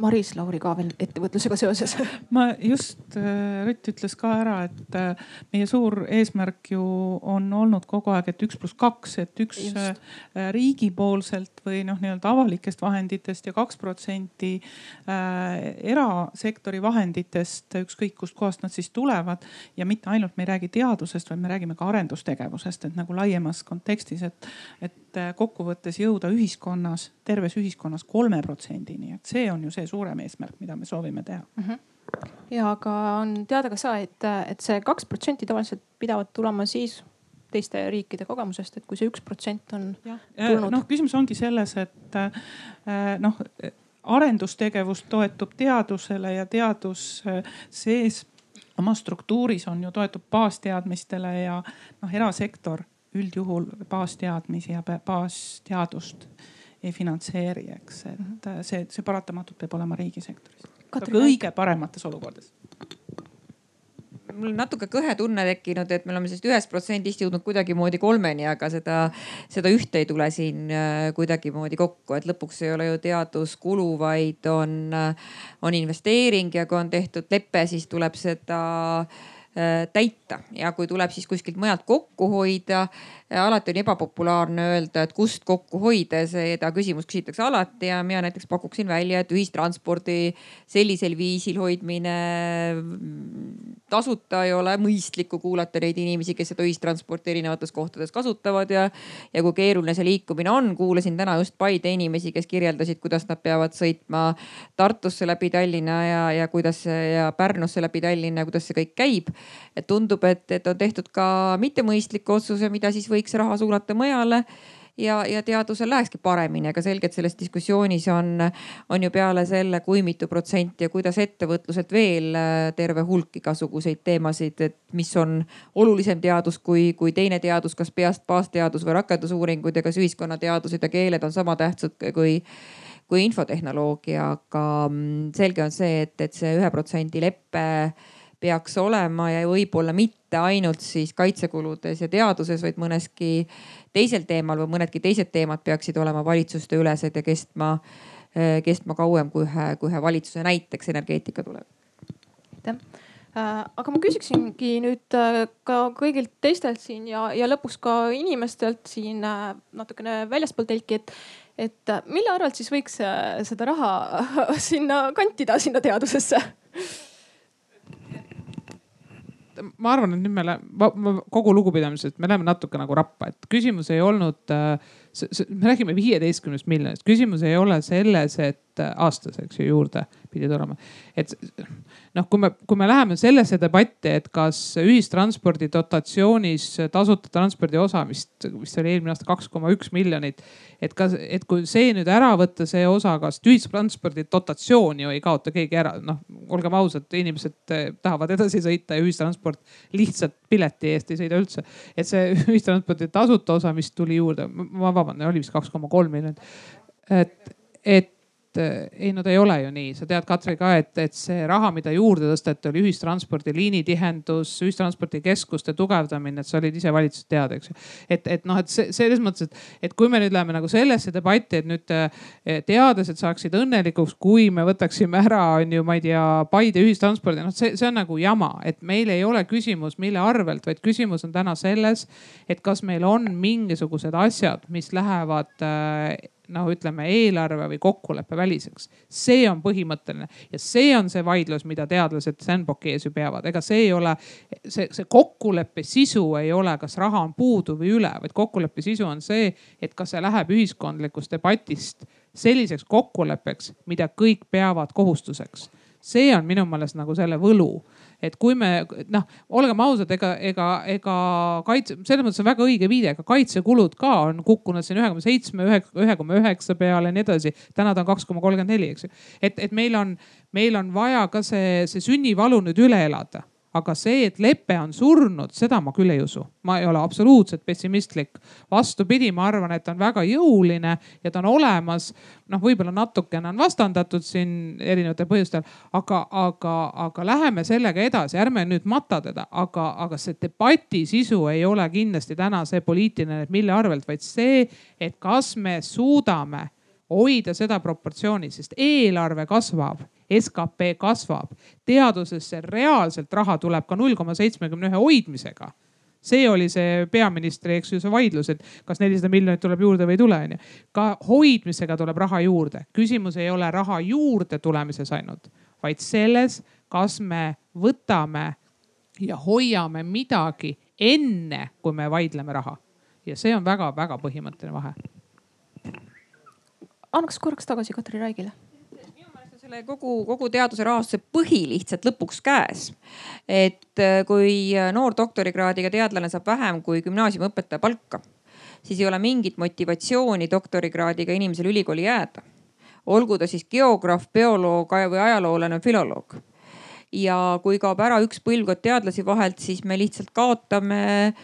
Maris Lauri ka veel ettevõtlusega seoses ma just, äh, Rutt ütles ka ära, et äh, meie suur eesmärk ju on olnud kogu aeg, et üks pluss kaks, et üks just. Äh, riigipoolselt või noh, nii-öelda avalikest vahenditest ja kaks protsenti erasektori vahenditest, ükskõik kustkohast nad siis tulevad. ja mitte ainult me ei räägi teadusest, vaid me räägime ka arendustegevusest, et nagu laiemas kontekstis, et, et kokkuvõttes jõuda ühiskonnas, terves ühiskonnas kolme protsendini, et see on ju see suurem eesmärk, mida me soovime teha mm. -hmm ja aga on teada ka seda, et, et see kaks protsenti tavaliselt pidavat tulema siis teiste riikide kogemusest, et kui see üks protsent on tulnud. noh, küsimus ongi selles, et äh, noh arendustegevus toetub teadusele ja teadus sees oma struktuuris on ju, toetub baasteadmistele ja noh, erasektor üldjuhul baasteadmisi ja baasteadust ei finantseeri, eks, et mhm. see, see paratamatult peab olema riigisektoris. kõige paremates olukordades mul on natuke kõhe tunne tekkinud, et me oleme sellest ühest protsendist jõudnud kuidagimoodi kolmeni, aga seda, seda ühte ei tule siin äh, kuidagimoodi kokku, et lõpuks ei ole ju teaduskulu, vaid on, äh, on investeering ja kui on tehtud lepe, siis tuleb seda äh, täita. Ja kui tuleb siis kuskilt mujalt kokku hoida, alati on ebapopulaarne öelda, et kust kokku hoida, seda küsimust küsitakse alati ja mina näiteks pakuksin välja, et ühistranspordi sellisel viisil hoidmine tasuta ei ole mõistlik, kui kuulata neid inimesi, kes seda ühistransporti erinevates kohtades kasutavad ja, ja kui keeruline see liikumine on. kuulasin täna just Paide inimesi, kes kirjeldasid, kuidas nad peavad sõitma Tartusse läbi Tallinna ja, ja kuidas ja Pärnusse läbi Tallinna kuidas see kõik käib. et tundub, et, et on tehtud ka mittemõistlikke otsuse, mida siis või võiks raha suunata mujale ja, ja teadusel lähekski paremini, aga selgelt selles diskussioonis on, on ju peale selle, kui mitu protsenti ja kuidas ettevõtluselt veel äh, terve hulk igasuguseid teemasid, et mis on olulisem teadus kui, kui teine teadus, kas peast baasteadus või rakendusuuringud ja kas ühiskonnateadused ja keeled on sama tähtsad kui kui infotehnoloogia, aga mm, selge on see, et, et see ühe protsendi leppe peaks olema ja võib-olla mitte ainult siis kaitsekuludes ja teaduses, vaid mõneski teisel teemal või mõnedki teised teemad peaksid olema valitsuste ülesed ja kestma, eh, kestma kauem kui ühe, kui ühe valitsuse näiteks energeetika tuleb. aitäh äh, aga ma küsiksingi nüüd äh, ka kõigilt teistelt siin ja, ja lõpuks ka inimestelt siin äh, natukene väljaspool telki, et, et mille arvelt siis võiks seda raha sinna kantida, sinna teadusesse ma arvan, et nüüd me läheme, kogu lugupidamisest, me läheme natuke nagu rappa, et küsimus ei olnud äh, me räägime viieteistkümnest miljonist, küsimus ei ole selles, et aastas, eks ju, juurde pidi tulema. et noh, kui me, kui me läheme sellesse debatti, et kas ühistranspordi dotatsioonis tasuta transpordi osa, mis, mis oli eelmine aasta kaks koma üks miljonit. et kas, et kui see nüüd ära võtta, see osa, kas ühistranspordi dotatsiooni ju ei kaota keegi ära, noh olgem ausad, inimesed tahavad edasi sõita ja ühistransport lihtsalt pileti eest ei sõida üldse. et see ühistranspordi tasuta osa, mis tuli juurde, ma vabandan vabandan, oli vist kaks koma kolm miljonit. et, et et ei, no ta ei ole ju nii, sa tead, Katri ka, et, et see raha, mida juurde tõsteti, oli ühistranspordi liinitihendus, ühistranspordikeskuste tugevdamine, et sa olid ise valitsuses tead, eks ju. et, et noh, et see selles mõttes, et, et kui me nüüd läheme nagu sellesse debatti, et nüüd eh, teadlased saaksid õnnelikuks, kui me võtaksime ära, on ju, ma ei tea, Paide ühistranspordi, noh, see, see on nagu jama, et meil ei ole küsimus, mille arvelt, vaid küsimus on täna selles, et kas meil on mingisugused asjad, mis lähevad äh, noh, ütleme eelarve või kokkuleppe väliseks. see on põhimõtteline ja see on see vaidlus, mida teadlased Stenbocki ees ju peavad, ega see ei ole, see, see kokkuleppe sisu ei ole, kas raha on puudu või üle, vaid kokkuleppe sisu on see, et kas see läheb ühiskondlikust debatist selliseks kokkuleppeks, mida kõik peavad kohustuseks. see on minu meelest nagu selle võlu et kui me noh, olgem ausad, ega, ega, ega kaitse, selles mõttes on väga õige viide, ega kaitsekulud ka on kukkunud siin ühe koma seitsme, ühe, ühe koma üheksa peale ja nii edasi. täna ta on kaks koma kolmkümmend neli, eks ju. et, et meil on, meil on vaja ka see, see sünnivalu nüüd üle elada aga see, et lepe on surnud, seda ma küll ei usu. ma ei ole absoluutselt pessimistlik. vastupidi, ma arvan, et ta on väga jõuline ja ta on olemas. noh, võib-olla natukene on vastandatud siin erinevatel põhjustel, aga, aga, aga läheme sellega edasi, ärme nüüd mata teda, aga, aga see debati sisu ei ole kindlasti täna see poliitiline, et mille arvelt, vaid see, et kas me suudame hoida seda proportsiooni, sest eelarve kasvab skp kasvab, teadusesse reaalselt raha tuleb ka null koma seitsmekümne ühe hoidmisega see oli see peaministri, eks ju, see vaidlus, et kas nelisada miljonit tuleb juurde või ei tule, onju. ka hoidmisega tuleb raha juurde. küsimus ei ole raha juurde tulemises ainult, vaid selles, kas me võtame ja hoiame midagi enne, kui me vaidleme raha. ja see on väga-väga põhimõtteline vahe. Annaks korraks tagasi Katri Raigile selle kogu, kogu teaduse rahastuse põhi lihtsalt lõpuks käes. et äh, kui noor doktorikraadiga teadlane saab vähem kui gümnaasiumiõpetaja palka, siis ei ole mingit motivatsiooni doktorikraadiga inimesel ülikooli jääda. olgu ta siis geograaf, bioloog või ajaloolane, filoloog. ja kui kaob ära üks põlvkond teadlasi vahelt, siis me lihtsalt kaotame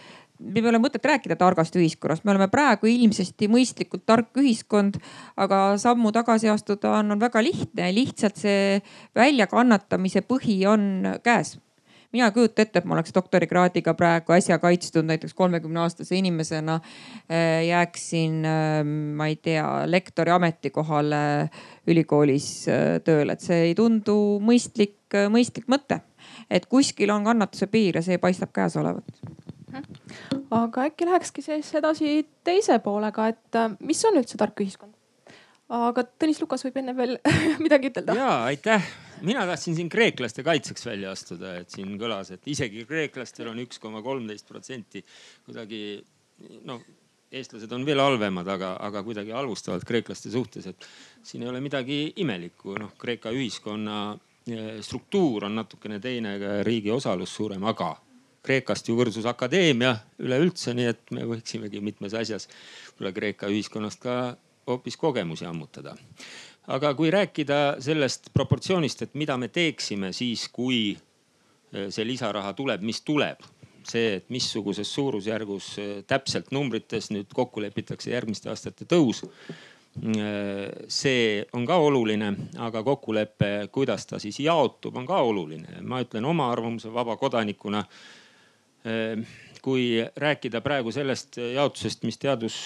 meil ei ole mõtet rääkida targast ühiskonnast, me oleme praegu ilmsesti mõistlikult tark ühiskond, aga sammu tagasi astuda on, on väga lihtne, lihtsalt see väljakannatamise põhi on käes mina ei kujuta ette, et ma oleks doktorikraadiga praegu äsja kaitstud näiteks kolmekümne aastase inimesena. Äh, jääksin, äh, ma ei tea, lektori ametikohale ülikoolis äh, tööle, et see ei tundu mõistlik, mõistlik mõte. et kuskil on kannatuse piir ja see paistab käes olevat aga äkki lähekski siis edasi teise poolega, et äh, mis on üldse tark ühiskond? aga Tõnis Lukas võib enne veel midagi ütelda. ja aitäh, mina tahtsin siin kreeklaste kaitseks välja astuda, et siin kõlas, et isegi kreeklastel on üks koma kolmteist protsenti kuidagi noh, eestlased on veel halvemad, aga, aga kuidagi halvustavalt kreeklaste suhtes, et siin ei ole midagi imelikku, noh Kreeka ühiskonna eh, struktuur on natukene teine, riigi osalus suurem, aga Kreekast ju võrdsus akadeemia üleüldse, nii et me võiksimegi mitmes asjas võib-olla Kreeka ühiskonnast ka hoopis kogemusi ammutada. aga kui rääkida sellest proportsioonist, et mida me teeksime siis, kui eh, see lisaraha tuleb, mis tuleb see, et missuguses suurusjärgus eh, täpselt numbrites nüüd kokku lepitakse järgmiste aastate tõus. Eh, see on ka oluline, aga kokkulepe, kuidas ta siis jaotub, on ka oluline. ma ütlen oma arvamuse vaba kodanikuna. Eh, kui rääkida praegu sellest jaotusest, mis teadus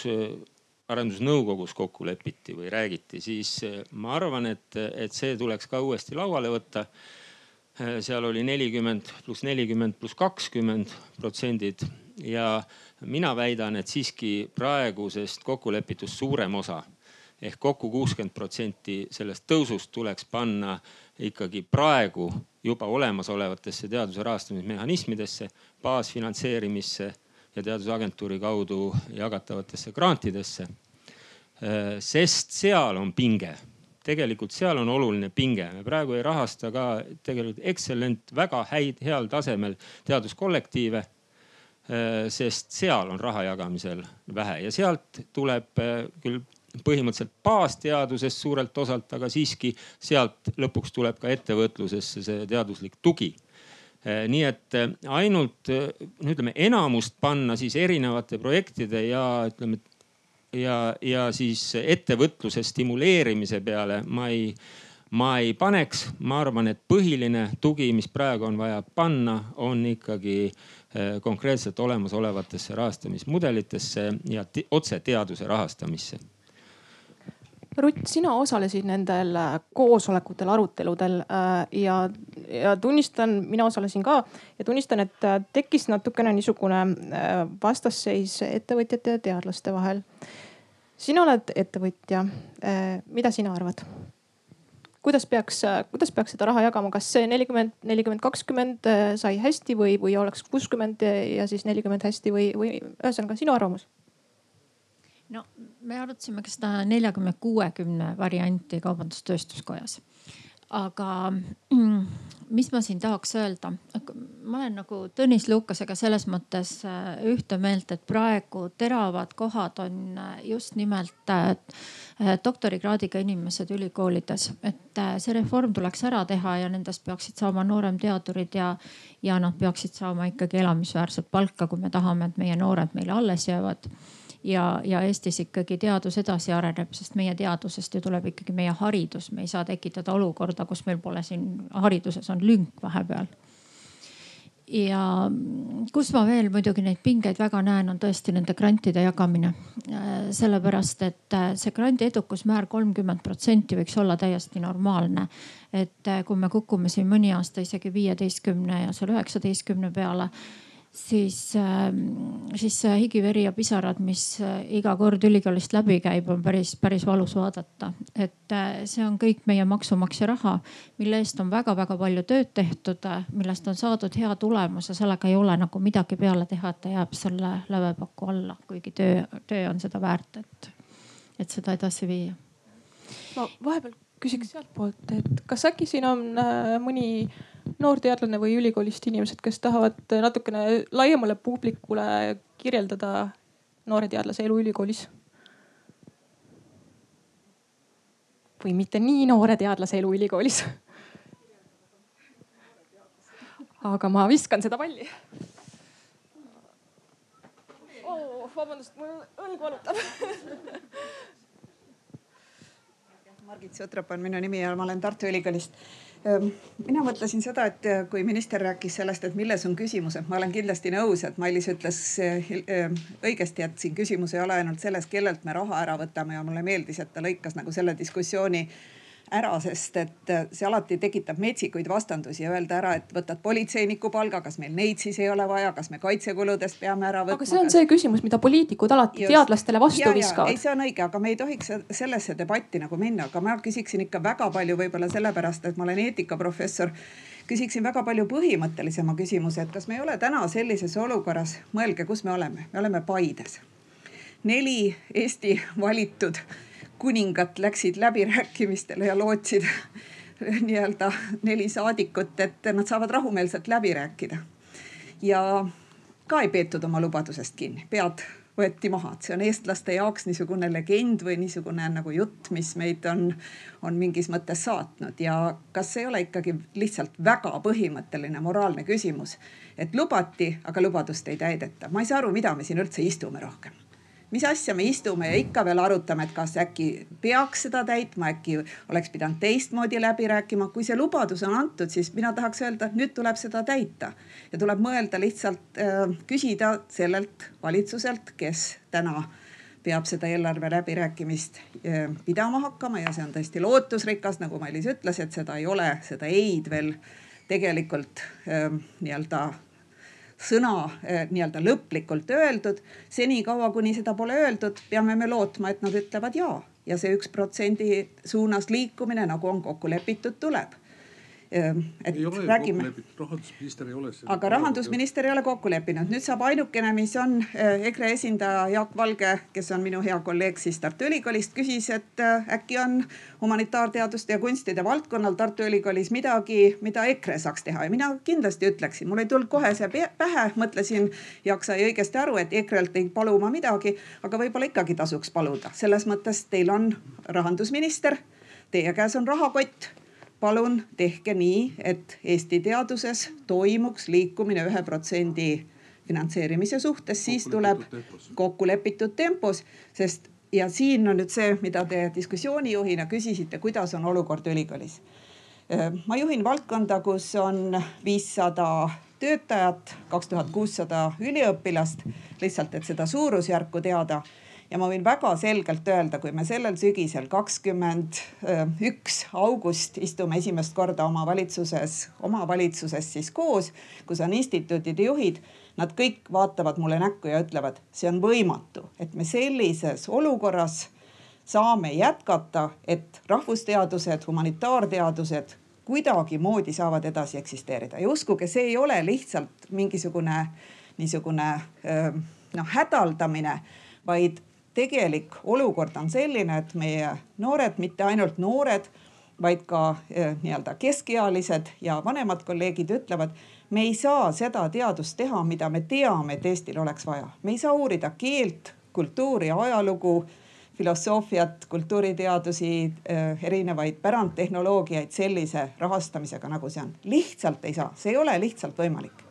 arendusnõukogus kokku lepiti või räägiti, siis ma arvan, et, et see tuleks ka uuesti lauale võtta. Äh, seal oli nelikümmend pluss nelikümmend pluss kakskümmend protsendid ja mina väidan, et siiski praegusest kokkulepitust suurem osa ehk kokku kuuskümmend protsenti sellest tõusust tuleks panna ikkagi praegu juba olemasolevatesse teaduse rahastamismehhanismidesse, baasfinantseerimisse ja teadusagentuuri kaudu jagatavatesse grantidesse. Sest seal on pinge tegelikult seal on oluline pinge. me praegu ei rahasta ka tegelikult excellent, väga häid, heal tasemel teaduskollektiive. Sest seal on raha jagamisel vähe ja sealt tuleb äh, küll põhimõtteliselt baasteadusest suurelt osalt, aga siiski sealt lõpuks tuleb ka ettevõtlusesse see teaduslik tugi äh, nii et ainult no ütleme enamust panna siis erinevate projektide ja ütleme ja, ja siis ettevõtluse stimuleerimise peale ma ei, ma ei paneks. ma arvan, et põhiline tugi, mis praegu on vaja panna, on ikkagi eh, konkreetselt olemasolevatesse rahastamismudelitesse ja otse teaduse rahastamisse Rutt, sina osalesid nendel äh, koosolekutel, aruteludel äh, ja, ja tunnistan, mina osalesin ka ja tunnistan, et äh, tekkis natukene niisugune vastasseis ettevõtjate ja teadlaste vahel. sina oled ettevõtja, mida sina arvad? kuidas peaks, kuidas peaks seda raha jagama, kas see nelikümmend, nelikümmend, kakskümmend sai hästi või, või oleks kuuskümmend ja siis nelikümmend hästi või, või ühesõnaga sinu arvamus? No me arutasime ka seda neljakümne, kuuekümne varianti Kaubandus-Tööstuskojas. aga mis ma siin tahaks öelda, ma olen nagu Tõnis Lukasega selles mõttes äh, ühte meelt, et praegu teravad kohad on äh, just nimelt äh, doktorikraadiga inimesed ülikoolides, et see reform tuleks ära teha ja nendest peaksid saama nooremteadurid ja, ja nad peaksid saama ikkagi elamisväärset palka, kui me tahame, et meie noored meile alles jäävad ja, ja Eestis ikkagi teadus edasi areneb, sest meie teadusest ju tuleb ikkagi meie haridus, me ei saa tekitada olukorda, kus meil pole siin hariduses on lünk vahepeal ja kus ma veel muidugi neid pingeid väga näen, on tõesti nende grantide jagamine. sellepärast, et see grandi edukusmäär kolmkümmend protsenti võiks olla täiesti normaalne. et kui me kukume siin mõni aasta isegi viieteistkümne ja seal üheksateistkümne peale siis, ähm, siis see higi, veri ja pisarad, mis äh, iga kord ülikoolist läbi käib, on päris, päris valus vaadata. et äh, see on kõik meie maksumaksja raha, mille eest on väga-väga palju tööd tehtud, äh, millest on saadud hea tulemus ja sellega ei ole nagu midagi peale teha, et ta jääb selle lävepaku alla, kuigi töö, töö on seda väärt, et, et seda edasi viia. ma vahepeal küsiks sealtpoolt, et kas äkki siin on mõni noorteadlane või ülikoolist inimesed, kes tahavad natukene laiemale publikule kirjeldada noore teadlase elu ülikoolis? või mitte nii noore teadlase elu ülikoolis? aga ma viskan seda palli oh,. vabandust, mul õlg valutab Margit Sutrop on minu nimi ja ma olen Tartu Ülikoolist mina mõtlesin seda, et äh, kui minister rääkis sellest, et milles on küsimus, et ma olen kindlasti nõus, et Mailis ütles äh, äh, õigesti, et siin küsimus ei ole ainult selles, kellelt me raha ära võtame ja mulle meeldis, et ta lõikas nagu selle diskussiooni ära, sest et see alati tekitab metsikuid vastandusi ja öelda ära, et võtad politseiniku palga, kas meil neid siis ei ole vaja, kas me kaitsekuludest peame ära võtma. aga see on see küsimus, mida poliitikud alati Just. teadlastele vastu viskavad. ei, see on õige, aga me ei tohiks sellesse debatti nagu minna, aga ma küsiksin ikka väga palju võib-olla sellepärast, et ma olen eetikaprofessor küsiksin väga palju põhimõttelisema küsimuse, et kas me ei ole täna sellises olukorras, mõelge, kus me oleme, me oleme Paides. neli Eesti valitud kuningat läksid läbirääkimistele ja lootsid nii-öelda neli saadikut, et nad saavad rahumeelselt läbi rääkida. ja ka ei peetud oma lubadusest kinni, pead võeti maha, et see on eestlaste jaoks niisugune legend või niisugune nagu jutt, mis meid on, on mingis mõttes saatnud ja kas ei ole ikkagi lihtsalt väga põhimõtteline moraalne küsimus, et lubati, aga lubadust ei täideta. ma ei saa aru, mida me siin üldse istume rohkem mis asja me istume ja ikka veel arutame, et kas äkki peaks seda täitma, äkki oleks pidanud teistmoodi läbi rääkima. kui see lubadus on antud, siis mina tahaks öelda, et nüüd tuleb seda täita ja tuleb mõelda lihtsalt äh, küsida sellelt valitsuselt, kes täna peab seda eelarve läbirääkimist äh, pidama hakkama ja see on tõesti lootusrikas, nagu Mailis ütles, et seda ei ole, seda ei-d veel tegelikult äh, nii-öelda sõna eh, nii-öelda lõplikult öeldud. senikaua, kuni seda pole öeldud, peame me lootma, et nad ütlevad ja ja see üks protsendi suunas liikumine, nagu on kokku lepitud, tuleb et ei ole räägime. rahandusminister ei ole. aga rahandusminister ei ole kokku leppinud, nüüd saab ainukene, mis on eh, EKRE esindaja Jaak Valge, kes on minu hea kolleeg siis Tartu Ülikoolist, küsis, et eh, äkki on humanitaarteaduste ja kunstide valdkonnal Tartu Ülikoolis midagi, mida EKRE saaks teha. Ja mina kindlasti ütleksin, mul ei tulnud kohe see pähe, mõtlesin, Jaak sai õigesti aru, et EKRE-lt ei palu ma midagi, aga võib-olla ikkagi tasuks paluda, selles mõttes teil on rahandusminister, teie käes on rahakott palun tehke nii, et Eesti teaduses toimuks liikumine ühe protsendi finantseerimise suhtes, siis tuleb kokkulepitud tempos, sest ja siin on nüüd see, mida te diskussioonijuhina küsisite, kuidas on olukord ülikoolis. ma juhin valdkonda, kus on viissada töötajat, kaks tuhat kuussada üliõpilast, lihtsalt, et seda suurusjärku teada ja ma võin väga selgelt öelda, kui me sellel sügisel kakskümmend üks august istume esimest korda oma valitsuses, omavalitsuses siis koos, kus on instituutide juhid. Nad kõik vaatavad mulle näkku ja ütlevad, see on võimatu, et me sellises olukorras saame jätkata, et rahvusteadused, humanitaarteadused kuidagimoodi saavad edasi eksisteerida ja uskuge, see ei ole lihtsalt mingisugune niisugune noh hädaldamine, vaid tegelik olukord on selline, et meie noored, mitte ainult noored, vaid ka eh, nii-öelda keskealised ja vanemad kolleegid ütlevad, me ei saa seda teadust teha, mida me teame, et Eestil oleks vaja. me ei saa uurida keelt, kultuuri, ajalugu, filosoofiat, kultuuriteadusi, eh, erinevaid pärandtehnoloogiaid sellise rahastamisega, nagu see on. lihtsalt ei saa, see ei ole lihtsalt võimalik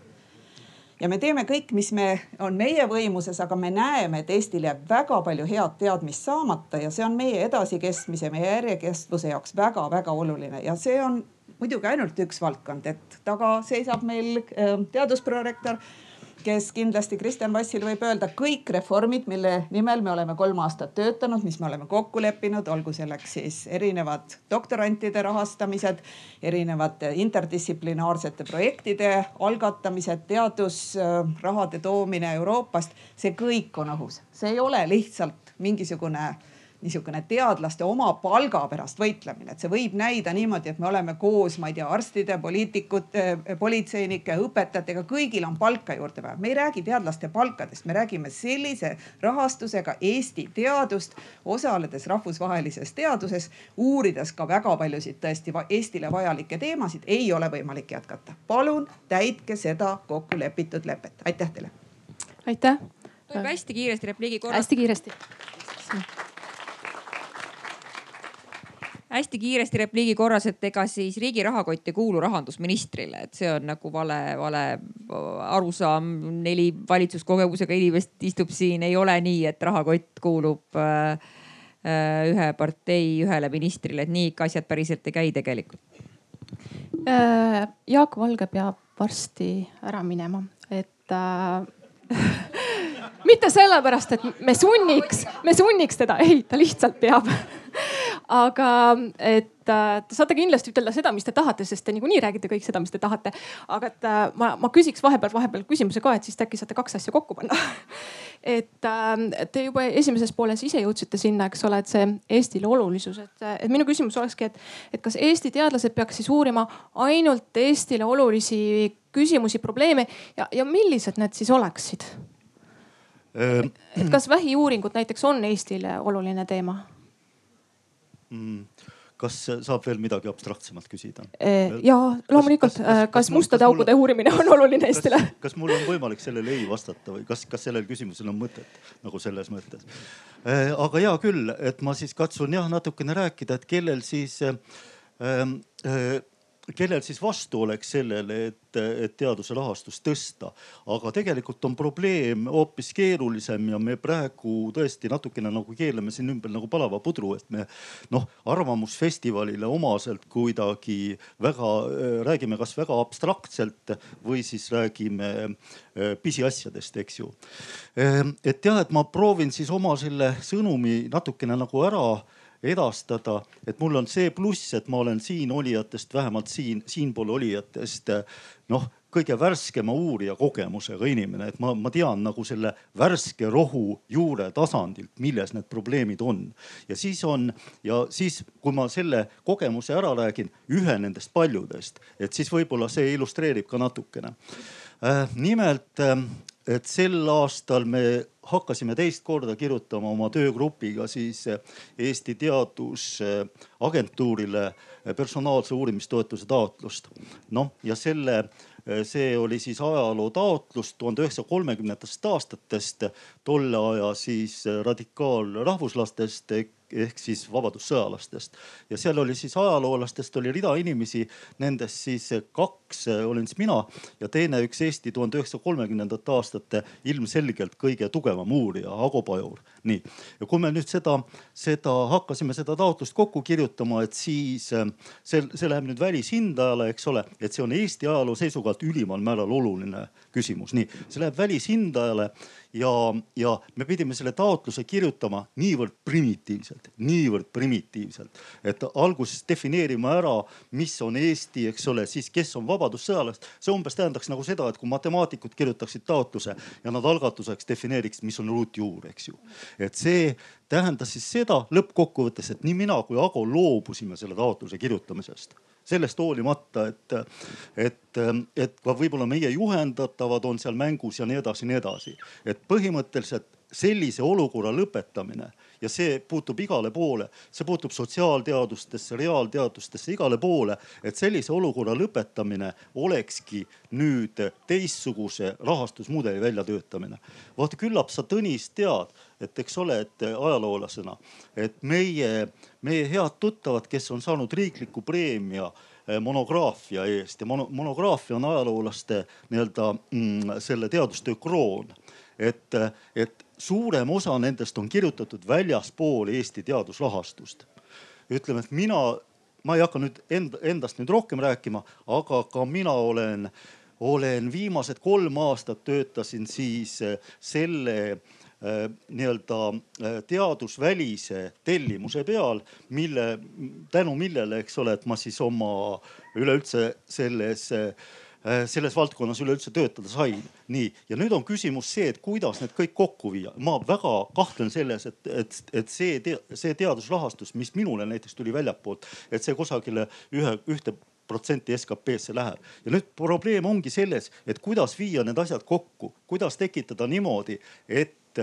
ja me teeme kõik, mis me, on meie võimuses, aga me näeme, et Eestil jääb väga palju head teadmist saamata ja see on meie edasikestmise, meie järjekestvuse jaoks väga-väga oluline. Ja see on muidugi ainult üks valdkond, et taga seisab meil äh, teadusprorektor kes kindlasti Kristjan Vassil võib öelda, kõik reformid, mille nimel me oleme kolm aastat töötanud, mis me oleme kokku leppinud, olgu selleks siis erinevad doktorantide rahastamised, erinevate interdistsiplinaarsete projektide algatamised, teadusrahade toomine Euroopast, see kõik on õhus, see ei ole lihtsalt mingisugune niisugune teadlaste oma palga pärast võitlemine, et see võib näida niimoodi, et me oleme koos, ma ei tea, arstide, poliitikute, politseinike, õpetajatega, kõigil on palka juurde vaja. me ei räägi teadlaste palkadest, me räägime sellise rahastusega Eesti teadust, osaledes rahvusvahelises teaduses, uurides ka väga paljusid tõesti Eestile vajalikke teemasid, ei ole võimalik jätkata. palun täitke seda kokkulepitud lepet. aitäh teile. aitäh. tohib hästi kiiresti repliigi korra? hästi kiiresti hästi kiiresti repliigi korras, et ega siis riigi rahakott ei kuulu rahandusministrile, et see on nagu vale, vale arusaam. neli valitsuskogemusega inimest istub siin, ei ole nii, et rahakott kuulub äh, äh, ühe partei ühele ministrile, et nii ikka asjad päriselt ei käi tegelikult. Äh, Jaak Valge peab varsti ära minema, et äh, mitte sellepärast, et me sunniks, me sunniks teda, ei, ta lihtsalt peab aga et äh, te saate kindlasti ütelda seda, mis te tahate, sest te niikuinii räägite kõik seda, mis te tahate. aga et äh, ma, ma küsiks vahepeal, vahepeal küsimuse ka, et siis äkki saate kaks asja kokku panna et äh, te juba esimeses pooles ise jõudsite sinna, eks ole, et see Eestile olulisus, et, et minu küsimus olekski, et, et kas Eesti teadlased peaks siis uurima ainult Eestile olulisi küsimusi, probleeme ja, ja millised need siis oleksid? et kas vähiuuringud näiteks on Eestile oluline teema? Mm,? kas saab veel midagi abstraktsemalt küsida? ja loomulikult, kas, kas mustade aukude uurimine on oluline Eestile. kas mul on võimalik sellele ei vastata või kas, kas sellel küsimusel on mõtet nagu selles mõttes? aga hea küll, et ma siis katsun jah natukene rääkida, et kellel siis äh, äh, kellel siis vastu oleks sellele, et, et teaduse rahastust tõsta. aga tegelikult on probleem hoopis keerulisem ja me praegu tõesti natukene nagu keelame siin ümber nagu palava pudru, et me noh, arvamusfestivalile omaselt kuidagi väga räägime kas väga abstraktselt või siis räägime äh, pisiasjadest, eks ju. Ehm, et jah, et ma proovin siis oma selle sõnumi natukene nagu ära edastada, et mul on see pluss, et ma olen siin olijatest, vähemalt siin, siinpool olijatest noh, kõige värskema uurija kogemusega inimene, et ma, ma tean nagu selle värske rohu juure tasandilt, milles need probleemid on. ja siis on ja siis, kui ma selle kogemuse ära räägin, ühe nendest paljudest, et siis võib-olla see illustreerib ka natukene äh,. nimelt äh, et sel aastal me hakkasime teist korda kirjutama oma töögrupiga siis Eesti Teadusagentuurile personaalse uurimistoetuse taotlust. noh ja selle, see oli siis ajaloo taotlus tuhande üheksasaja kolmekümnendatest aastatest, tolle aja siis radikaalrahvuslastest ehk siis vabadussõjalastest. ja seal oli siis ajaloolastest oli rida inimesi, nendest siis kaks olin siis mina ja teine üks Eesti tuhande üheksasaja kolmekümnendate aastate ilmselgelt kõige tugevam uurija Ago Pajur. nii, ja kui me nüüd seda, seda hakkasime seda taotlust kokku kirjutama, et siis see, see läheb nüüd välishindajale, eks ole, et see on Eesti ajaloo seisukohalt ülimal määral oluline küsimus. nii, see läheb välishindajale ja, ja me pidime selle taotluse kirjutama niivõrd primitiivselt, niivõrd primitiivselt, et alguses defineerima ära, mis on Eesti, eks ole, siis kes on vabadussõjalased. see umbes tähendaks nagu seda, et kui matemaatikud kirjutaksid taotluse ja nad algatuseks defineeriksid, mis on ruutjuur, eks ju. et see tähendas siis seda lõppkokkuvõttes, et nii mina kui Ago loobusime selle taotluse kirjutamisest sellest hoolimata, et, et, et ka võib-olla meie juhendatavad on seal mängus ja nii edasi, nii edasi. et põhimõtteliselt sellise olukorra lõpetamine ja see puutub igale poole, see puutub sotsiaalteadustesse, reaalteadustesse, igale poole, et sellise olukorra lõpetamine olekski nüüd teistsuguse rahastusmudeli väljatöötamine. vaata küllap sa Tõnis tead, et eks ole, et ajaloolasena, et meie, meie head tuttavad, kes on saanud riikliku preemia eh, monograafia eest ja mono, monograafia on ajaloolaste nii-öelda mm, selle teadustöö kroon. Et, et suurem osa nendest on kirjutatud väljaspool Eesti teadusrahastust. ütleme, et mina, ma ei hakka nüüd enda, endast nüüd rohkem rääkima, aga ka mina olen, olen viimased kolm aastat töötasin siis selle Äh, nii-öelda äh, teadusvälise tellimuse peal, mille, tänu millele, eks ole, et ma siis oma üleüldse selles äh, selles valdkonnas üleüldse töötada sain. nii, ja nüüd on küsimus see, et kuidas need kõik kokku viia. ma väga kahtlen selles, et, et, et see, see teadusrahastus, mis minule näiteks tuli väljapoolt, et see kusagile ühe, ühte protsenti SKP-sse läheb. ja nüüd probleem ongi selles, et kuidas viia need asjad kokku, kuidas tekitada niimoodi, et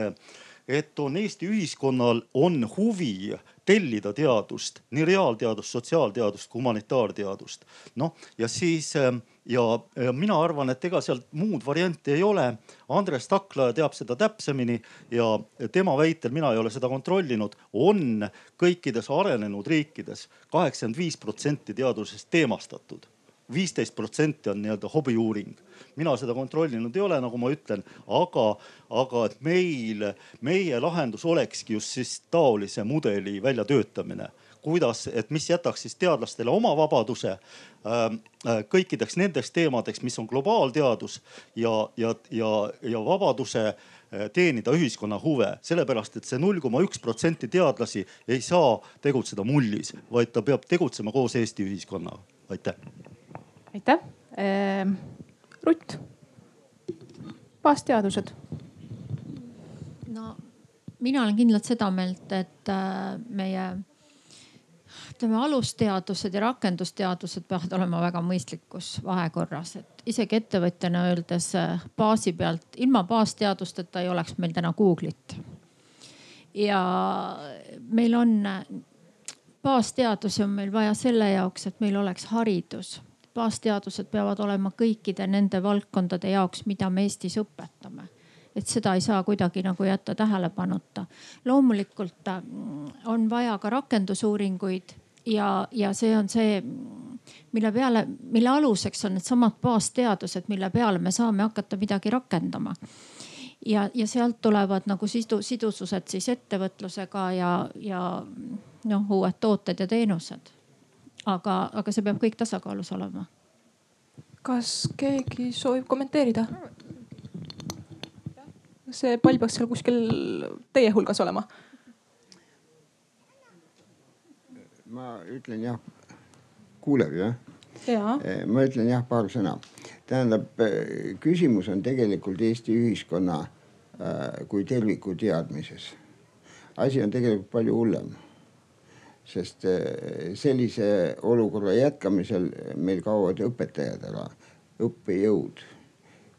et, on Eesti ühiskonnal on huvi tellida teadust, nii reaalteadust, sotsiaalteadust kui humanitaarteadust. noh ja siis ja, ja mina arvan, et ega seal muud varianti ei ole. Andres Taklaja teab seda täpsemini ja tema väitel, mina ei ole seda kontrollinud, on kõikides arenenud riikides kaheksakümmend viis protsenti teadusest teemastatud viisteist protsenti on nii-öelda hobiuuring. mina seda kontrollinud ei ole, nagu ma ütlen, aga, aga et meil, meie lahendus olekski just siis taolise mudeli väljatöötamine kuidas, et mis jätaks siis teadlastele oma vabaduse ähm, äh, kõikideks nendeks teemadeks, mis on globaalteadus ja, ja, ja, ja vabaduse äh, teenida ühiskonna huve, sellepärast et see null koma üks protsenti teadlasi ei saa tegutseda mullis, vaid ta peab tegutsema koos Eesti ühiskonnaga. aitäh aitäh ehm,. Rutt, baasteadused. no mina olen kindlalt seda meelt, et äh, meie ütleme, alusteadused ja rakendusteadused peavad olema väga mõistlikus vahekorras, et isegi ettevõtjana öeldes äh, baasi pealt, ilma baasteadusteta ei oleks meil täna Google'it. ja meil on baasteadusi on meil vaja selle jaoks, et meil oleks haridus. Baasteadused peavad olema kõikide nende valdkondade jaoks, mida me Eestis õpetame et seda ei saa kuidagi nagu jätta tähelepanuta. loomulikult mm, on vaja ka rakendusuuringuid ja, ja see on see, mille peale, mille aluseks on needsamad baasteadused, mille peale me saame hakata midagi rakendama ja, ja sealt tulevad nagu sidu, sidusused siis ettevõtlusega ja, ja noh, uued tooted ja teenused. Aga, aga see peab kõik tasakaalus olema. kas keegi soovib kommenteerida? see pall peaks seal kuskil teie hulgas olema. ma ütlen jah, kuuleb jah? ja. Eh, ma ütlen jah paar sõna. tähendab, eh, küsimus on tegelikult Eesti ühiskonna äh, kui terviku teadmises. asi on tegelikult palju hullem. Sest äh, sellise olukorra jätkamisel meil kaovad õpetajad ära, õppejõud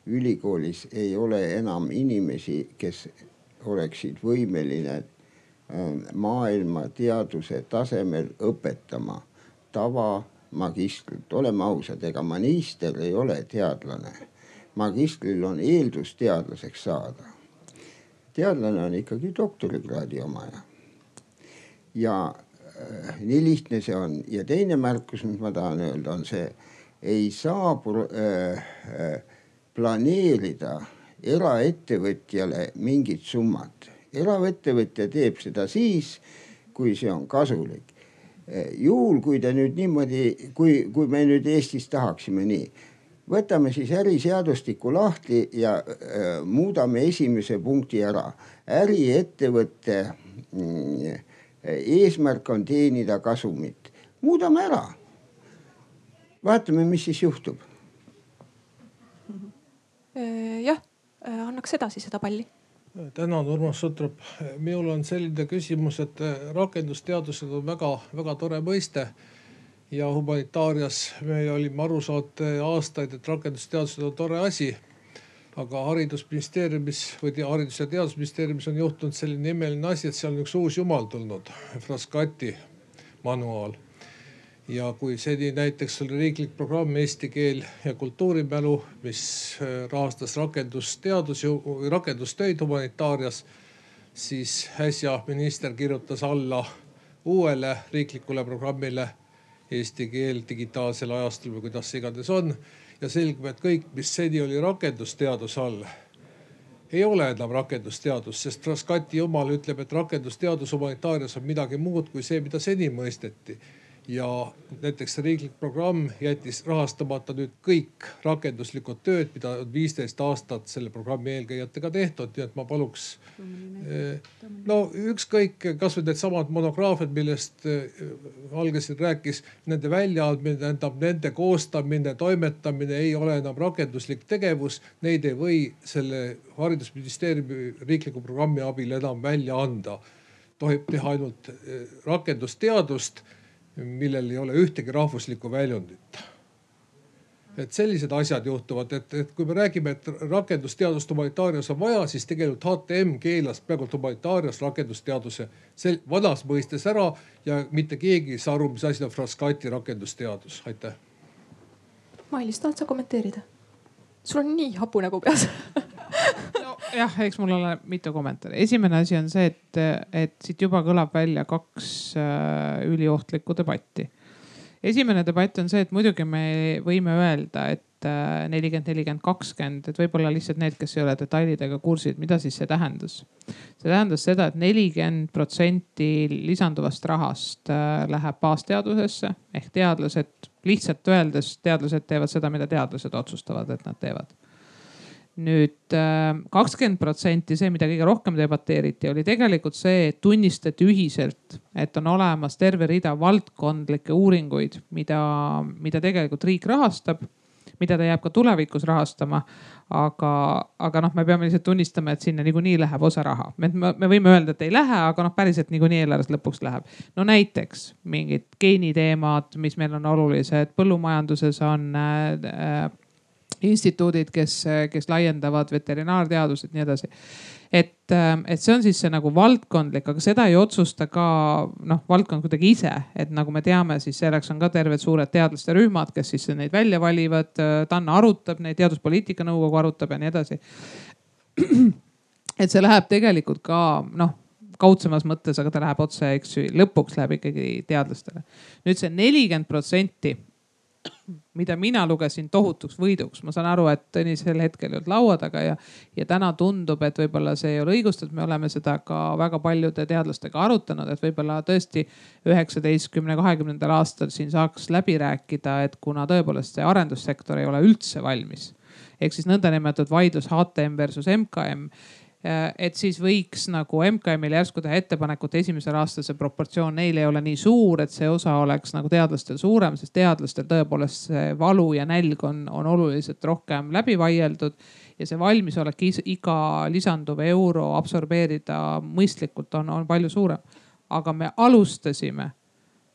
ülikoolis ei ole enam inimesi, kes oleksid võimeline ähm, maailma teaduse tasemel õpetama tavamagistrit. oleme ausad, ega magister ei ole teadlane. magistril on eeldus teadlaseks saada. teadlane on ikkagi doktorikraadi omaja. ja nii lihtne see on ja teine märkus, mis ma tahan öelda, on see, ei saa äh, äh, planeerida eraettevõtjale mingit summat. eraettevõtja teeb seda siis, kui see on kasulik. juhul, kui ta nüüd niimoodi, kui, kui me nüüd Eestis tahaksime nii, võtame siis äriseadustiku lahti ja äh, muudame esimese punkti ära. äriettevõtte äh, eesmärk on teenida kasumit, muudame ära. vaatame, mis siis juhtub Äh, jah, äh, annaks edasi seda palli. tänan, Urmas Sutrop. minul on selline küsimus, et äh, rakendusteadused on väga-väga tore mõiste ja humanitaarias me olime aru saanud aastaid, et rakendusteadused on tore asi. Aga haridusministeeriumis või haridus- ja teadusministeeriumis on juhtunud selline imeline asi, et seal on üks uus jumal tulnud, Frascati manuaal ja kui seni näiteks oli riiklik programm Eesti keel ja kultuurimälu, mis äh, rahastas rakendusteadusi, rakendustöid humanitaarias, siis äsja minister kirjutas alla uuele riiklikule programmile Eesti keel digitaalsel ajastul või kuidas iganes on. Ja selgub, et kõik, mis seni oli rakendusteaduse all, ei ole enam rakendusteadus, sest Frascati jumal ütleb, et rakendusteadus humanitaarias on midagi muud kui see, mida seni mõisteti ja näiteks riiklik programm jättis rahastamata nüüd kõik rakenduslikud tööd, mida on viisteist aastat selle programmi eelkäijatega tehtud, nii et ma paluks. No ükskõik, kasvõi needsamad monograafiad, millest Valge siin rääkis, nende väljaandmine, tähendab nende koostamine, toimetamine ei ole enam rakenduslik tegevus. Neid ei või selle haridusministeeriumi riikliku programmi abil enam välja anda. tohib teha ainult eh, rakendusteadust millel ei ole ühtegi rahvuslikku väljundit. et sellised asjad juhtuvad, et, et kui me räägime, et rakendusteadust humanitaarias on vaja, siis tegelikult HTM keelas praegu humanitaarias rakendusteaduse sel-, vanas mõistes ära ja mitte keegi ei saa aru, mis asi on Frascati rakendusteadus, aitäh. Mailis, tahad sa kommenteerida? sul on nii hapu nägu peas jah, eks mul ole mitu kommentaari. esimene asi on see, et, et siit juba kõlab välja kaks äh, üliohtlikku debatti. esimene debatt on see, et muidugi me võime öelda, et äh, nelikümmend, nelikümmend, kakskümmend, et võib-olla lihtsalt need, kes ei ole detailidega kursid, mida siis see tähendas. see tähendas seda et, et nelikümmend protsenti lisanduvast rahast äh, läheb baasteadusesse ehk teadlased, lihtsalt öeldes teadlased teevad seda, mida teadlased otsustavad, et nad teevad nüüd äh, kakskümmend protsenti, see, mida kõige rohkem debateeriti, oli tegelikult see, et tunnistati ühiselt, et on olemas terve rida valdkondlikke uuringuid, mida, mida tegelikult riik rahastab, mida ta jääb ka tulevikus rahastama. aga, aga noh, me peame lihtsalt tunnistama, et sinna niikuinii läheb osa raha. me, me võime öelda, et ei lähe, aga noh, päriselt niikuinii eelarves lõpuks läheb. no näiteks mingid geeniteemad, mis meil on olulised, põllumajanduses on äh, instituudid, kes, kes laiendavad veterinaarteadused, nii edasi et, et see on siis see nagu valdkondlik, aga seda ei otsusta ka noh, valdkond kuidagi ise, et nagu me teame, siis selleks on ka terved suured teadlaste rühmad, kes siis neid välja valivad. TAN arutab neid, Teaduspoliitika Nõukogu arutab ja nii edasi. et see läheb tegelikult ka noh kaudsemas mõttes, aga ta läheb otse, eks ju, lõpuks läheb ikkagi teadlastele. nüüd see nelikümmend protsenti mida mina lugesin tohutuks võiduks, ma saan aru, et Tõnis sel hetkel ei olnud laua taga ja, ja täna tundub, et võib-olla see ei ole õigustatud, me oleme seda ka väga paljude teadlastega arutanud, et võib-olla tõesti üheksateistkümne, kahekümnendal aastal siin saaks läbi rääkida, et kuna tõepoolest see arendussektor ei ole üldse valmis. Ehk siis nõndanimetatud vaidlus HTM versus MKM et siis võiks nagu MKM-il järsku teha ettepanekut, esimesel aastal see proportsioon neil ei ole nii suur, et see osa oleks nagu teadlastel suurem, sest teadlastel tõepoolest see valu ja nälg on, on oluliselt rohkem läbi vaieldud. ja see valmisolek iga lisanduv euro absorbeerida mõistlikult on, on palju suurem. aga me alustasime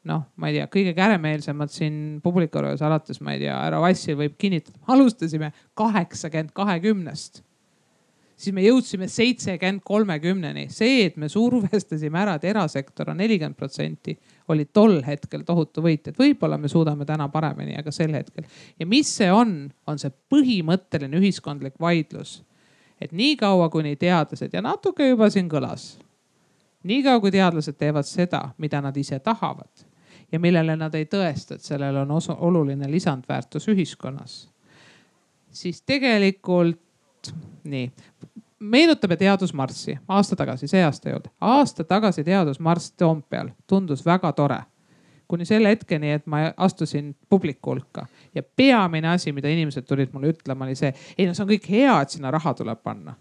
noh, ma ei tea, kõige käremeelsemad siin publiku juures alates, ma ei tea, härra Vassil võib kinnitada, alustasime kaheksakümmend kahekümnest siis me jõudsime seitsekümmend kolmekümneni. see, et me survestasime ära, et erasektor on nelikümmend protsenti, oli tol hetkel tohutu võit, et võib-olla me suudame täna paremini, aga sel hetkel. ja mis see on, on see põhimõtteline ühiskondlik vaidlus. et niikaua, kuni teadlased ja natuke juba siin kõlas, niikaua kui teadlased teevad seda, mida nad ise tahavad ja millele nad ei tõesta, et sellel on osa, oluline lisandväärtus ühiskonnas, siis tegelikult nii, meenutame Teadusmarssi aasta tagasi, see aasta ei olnud, aasta tagasi Teadusmarss Toompeal. Tundus väga tore. Kuni selle hetkeni, et ma astusin publiku hulka. Ja peamine asi, mida inimesed tulid mulle ütlema, oli see, ei no see on kõik hea, et sinna raha tuleb panna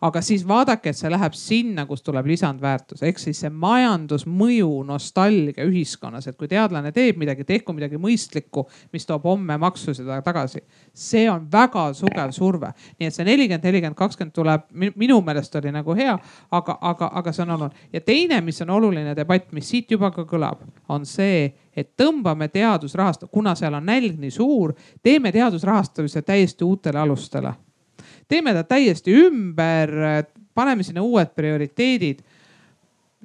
aga siis vaadake, et see läheb sinna, kus tuleb lisandväärtus, ehk siis see majandusmõju nostalgia ühiskonnas, et kui teadlane teeb midagi, tehku midagi mõistlikku, mis toob homme maksu seda tagasi. see on väga tugev surve, nii et see nelikümmend, nelikümmend, kakskümmend tuleb minu meelest oli nagu hea, aga, aga, aga see on olnud. Ja teine, mis on oluline debatt, mis siit juba ka kõlab, on see, et tõmbame teadusrahast, kuna seal on nälg nii suur, teeme teadusrahastamise täiesti uutele alustele teeme ta täiesti ümber, paneme sinna uued prioriteedid.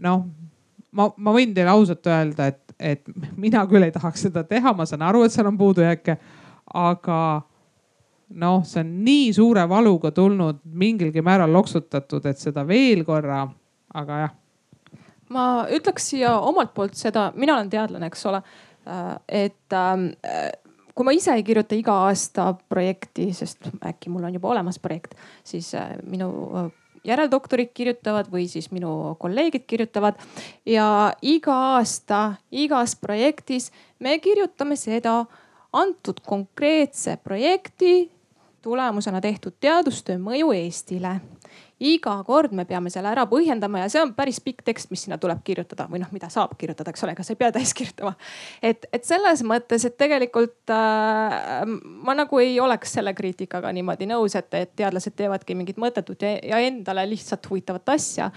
noh, ma, ma võin teile ausalt öelda, et, et mina küll ei tahaks seda teha, ma saan aru, et seal on puudujääke, aga noh, see on nii suure valuga tulnud, mingilgi määral loksutatud, et seda veel korra, aga jah. ma ütleks siia omalt poolt seda, mina olen teadlane, eks ole, et äh, kui ma ise ei kirjuta iga aasta projekti, sest äkki mul on juba olemas projekt, siis äh, minu äh, järeldoktorid kirjutavad või siis minu kolleegid kirjutavad. ja iga aasta igas projektis me kirjutame seda antud konkreetse projekti tulemusena tehtud teadustöö mõju Eestile iga kord me peame selle ära põhjendama ja see on päris pikk tekst, mis sinna tuleb kirjutada või noh, mida saab kirjutada, eks ole, ega sa ei pea täis kirjutama. et, et selles mõttes, et tegelikult äh, ma nagu ei oleks selle kriitikaga niimoodi nõus, et, et teadlased teevadki mingit mõttetut ja, ja endale lihtsalt huvitavat asja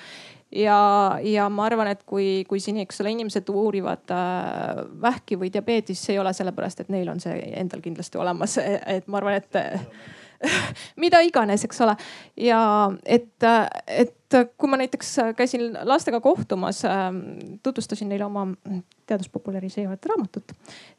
ja, ja ma arvan, et kui, kui siin, eks ole, inimesed uurivad äh, vähki või diabeeti, siis ei ole sellepärast, et neil on see endal kindlasti olemas, et ma arvan, et mida iganes, eks ole. ja et, et kui ma näiteks käisin lastega kohtumas, ähm, tutvustasin neile oma teadust populariseerivat raamatut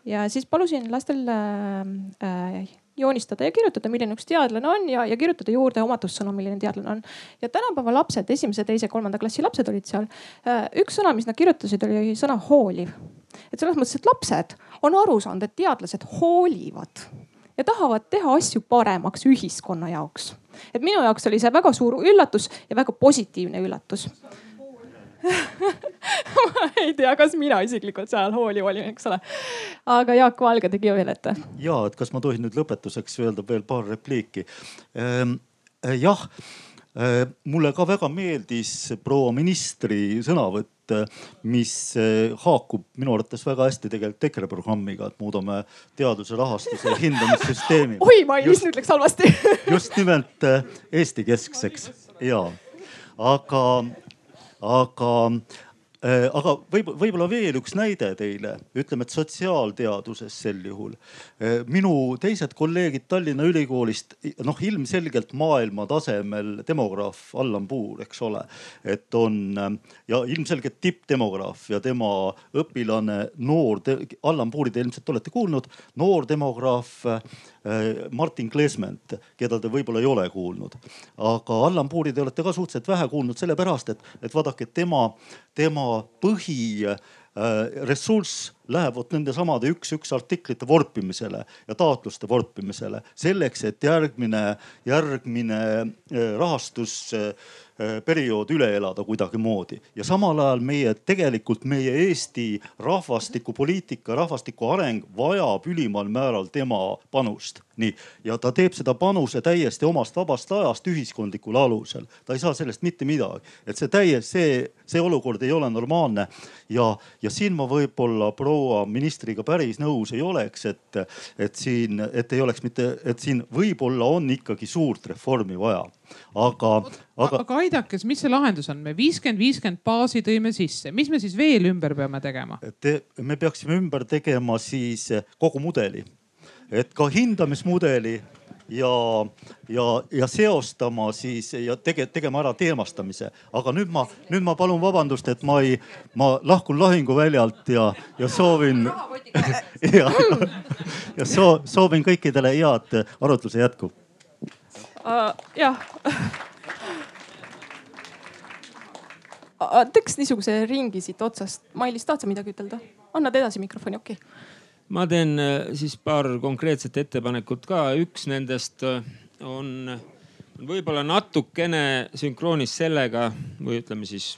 ja siis palusin lastel äh, joonistada ja kirjutada, milline üks teadlane on ja, ja kirjutada juurde omatussõnu, milline teadlane on. ja tänapäeva lapsed, esimese, teise, kolmanda klassi lapsed olid seal. Äh, üks sõna, mis nad kirjutasid, oli sõna hooliv. et selles mõttes, et lapsed on aru saanud, et teadlased hoolivad ja tahavad teha asju paremaks ühiskonna jaoks. et minu jaoks oli see väga suur üllatus ja väga positiivne üllatus ma ei tea, kas mina isiklikult seal hooliv olin, eks ole. aga Jaak Valge tegi veel ette. ja, et kas ma tohin nüüd lõpetuseks öelda veel paar repliiki ehm,. jah, mulle ka väga meeldis proua ministri sõnavõtt mis eh, haakub minu arvates väga hästi tegelikult EKRE programmiga, et muudame teaduse rahastuse hindamissüsteemi. oi, Mailis, nüüd läks halvasti. just nimelt eh, Eesti keskseks ja, aga, aga Äh, aga võib, võib-olla veel üks näide teile, ütleme, et sotsiaalteaduses sel juhul. Äh, minu teised kolleegid Tallinna Ülikoolist, noh ilmselgelt maailma tasemel demograaf Allan Puur, eks ole. et on ja ilmselgelt tippdemograaf ja tema õpilane, noor, Allan Puuri te ilmselt olete kuulnud, noor demograaf Äh, Martin Klesment, keda te võib-olla ei ole kuulnud. aga Allan Puuri te olete ka suhteliselt vähe kuulnud sellepärast, et, et vaadake tema, tema põhi äh, ressurss läheb vot nende samade üks-üks artiklite vorpimisele ja taotluste vorpimisele selleks, et järgmine, järgmine äh, rahastus Äh, periood üle elada kuidagimoodi ja samal ajal meie tegelikult meie Eesti rahvastikupoliitika, rahvastiku areng vajab ülimal määral tema panust. nii, ja ta teeb seda panuse täiesti omast vabast ajast ühiskondlikul alusel. ta ei saa sellest mitte midagi, et see täiesti, see, see olukord ei ole normaalne. ja, ja siin ma võib-olla proua ministriga päris nõus ei oleks, et, et siin, et ei oleks mitte, et siin võib-olla on ikkagi suurt reformi vaja aga, aga. aga aidake, mis see lahendus on, me viiskümmend, viiskümmend baasi tõime sisse, mis me siis veel ümber peame tegema? Te, me peaksime ümber tegema siis kogu mudeli, et ka hindamismudeli ja, ja, ja seostama siis ja tege, tegema ära teemastamise. aga nüüd ma, nüüd ma palun vabandust, et ma ei, ma lahkun lahinguväljalt ja, ja soovin ja, ja soo, soovin kõikidele head arutluse jätku uh,. jah teeks niisuguse ringi siit otsast. Mailis, tahad sa midagi ütelda? annad edasi mikrofoni, okei okay.. ma teen äh, siis paar konkreetset ettepanekut ka. üks nendest äh, on võib-olla natukene sünkroonis sellega või ütleme siis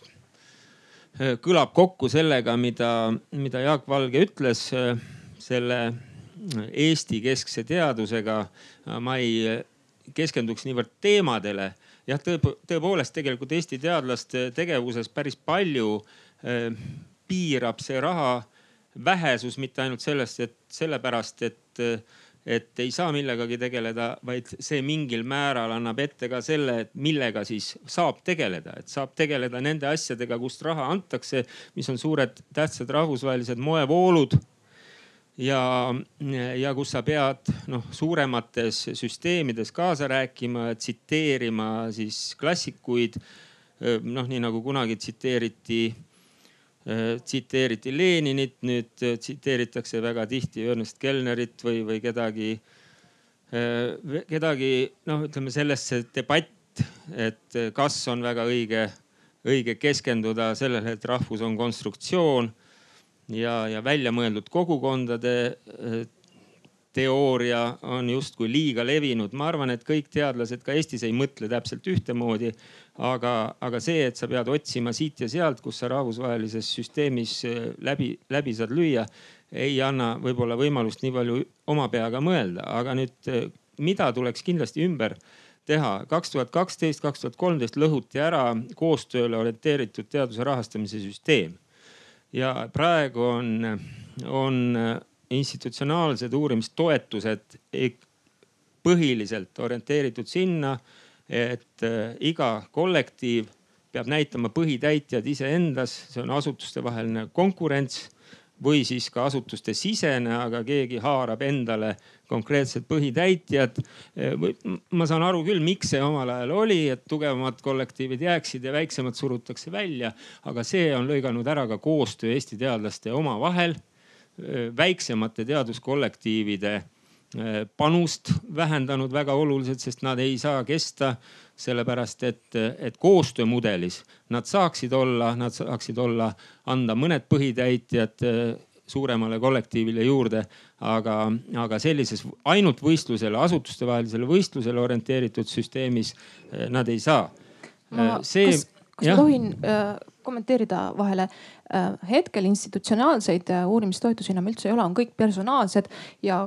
kõlab kokku sellega, mida, mida Jaak Valge ütles selle Eesti keskse teadusega. ma ei keskenduks niivõrd teemadele. Jah, tõepoolest tegelikult Eesti teadlaste tegevuses päris palju äh, piirab see raha vähesus mitte ainult sellest, et sellepärast, et, et ei saa millegagi tegeleda, vaid see mingil määral annab ette ka selle, et millega siis saab tegeleda, et saab tegeleda nende asjadega, kust raha antakse, mis on suured tähtsad rahvusvahelised moevoolud ja, ja kus sa pead noh, suuremates süsteemides kaasa rääkima, tsiteerima siis klassikuid. noh, nii nagu kunagi tsiteeriti, tsiteeriti Leninit, nüüd tsiteeritakse väga tihti Ernest Kellnerit või, või kedagi, kedagi noh, ütleme sellesse debatt, et kas on väga õige, õige keskenduda sellele, et rahvus on konstruktsioon ja, ja väljamõeldud kogukondade äh, teooria on justkui liiga levinud. ma arvan, et kõik teadlased ka Eestis ei mõtle täpselt ühtemoodi. aga, aga see, et sa pead otsima siit ja sealt, kus sa rahvusvahelises süsteemis äh, läbi, läbi saad lüüa, ei anna võib-olla võimalust nii palju oma peaga mõelda. aga nüüd, äh, mida tuleks kindlasti ümber teha? kaks tuhat kaksteist, kaks tuhat kolmteist lõhuti ära koostööle orienteeritud teaduse rahastamise süsteem ja praegu on, on institutsionaalsed uurimistoetused põhiliselt orienteeritud sinna, et äh, iga kollektiiv peab näitama põhitäitjad iseendas, see on asutustevaheline konkurents või siis ka asutuste sisene, aga keegi haarab endale konkreetsed põhitäitjad. ma saan aru küll, miks see omal ajal oli, et tugevamad kollektiivid jääksid ja väiksemad surutakse välja, aga see on lõiganud ära ka koostöö Eesti teadlaste omavahel. väiksemate teaduskollektiivide panust vähendanud väga oluliselt, sest nad ei saa kesta sellepärast et, et koostöömudelis nad saaksid olla, nad saaksid olla, anda mõned põhitäitjad eh, suuremale kollektiivile juurde. aga, aga sellises ainult võistlusele, asutustevahelisele võistlusele orienteeritud süsteemis eh, nad ei saa. Eh, see, kas, kas ma tohin äh, kommenteerida vahele äh,? hetkel institutsionaalseid äh, uurimistoetusi enam üldse ei ole, on kõik personaalsed ja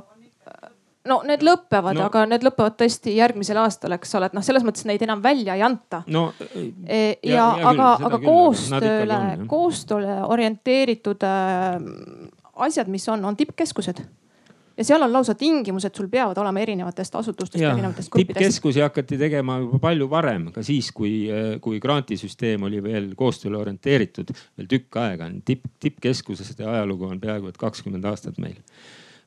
no need lõpevad no,, aga need lõpevad tõesti järgmisel aastal, eks ole, et noh, selles mõttes neid enam välja ei anta. no e, ja, ja, aga, aga küll, koostööle, koostööle orienteeritud äh, asjad, mis on, on tippkeskused ja seal on lausa tingimused, sul peavad olema erinevatest asutustest, erinevatest gruppidest. tippkeskusi hakati tegema juba palju varem, ka siis, kui, kui grantisüsteem oli veel koostööle orienteeritud veel tükk aega. tipp, tippkeskuseste ajalugu on peaaegu et kakskümmend aastat meil.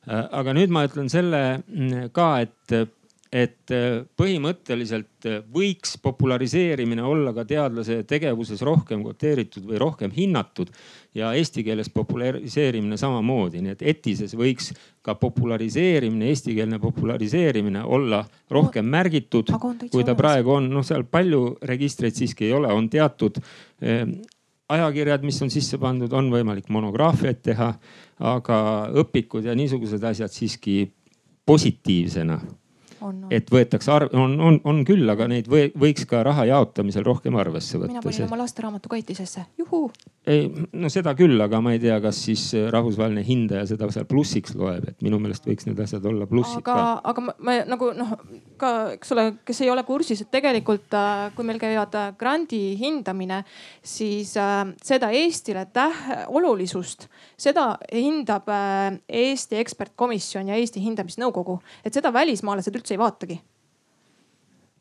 Aga nüüd ma ütlen selle mm, ka, et et äh, põhimõtteliselt äh, võiks populariseerimine olla ka teadlase tegevuses rohkem kvoteeritud või rohkem hinnatud ja eesti keeles populariseerimine samamoodi, nii et ETISes võiks ka populariseerimine, eestikeelne populariseerimine olla rohkem märgitud, kui ta praegu on. noh, seal palju registreid siiski ei ole, on teatud ajakirjad, mis on sisse pandud, on võimalik monograafiaid teha, aga õpikud ja niisugused asjad siiski positiivsena et võetakse arv, on, on, on küll, aga neid või, võiks ka raha jaotamisel rohkem arvesse võtta. mina panin oma lasteraamatu kaitisesse, juhuu. ei, no seda küll, aga ma ei tea, kas siis rahvusvaheline hindaja seda seal plussiks loeb, et minu meelest võiks need asjad olla plussid aga, ka. aga ma, ma nagu noh, ka eks ole, kes ei ole kursis, et tegelikult äh, kui meil käivad äh, grandi hindamine, siis äh, seda Eestile täh-, olulisust, seda hindab äh, Eesti ekspertkomisjon ja Eesti hindamisnõukogu, et seda välismaalased üldse ei vaatagi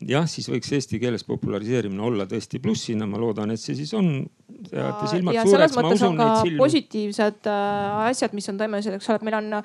jah, siis võiks eesti keeles populariseerimine olla tõesti plussina, ma loodan, et see siis on. seate silmad ja suureks, ma usun neid silmi. positiivsed äh, asjad, mis on toimunud, eks ole, et meil on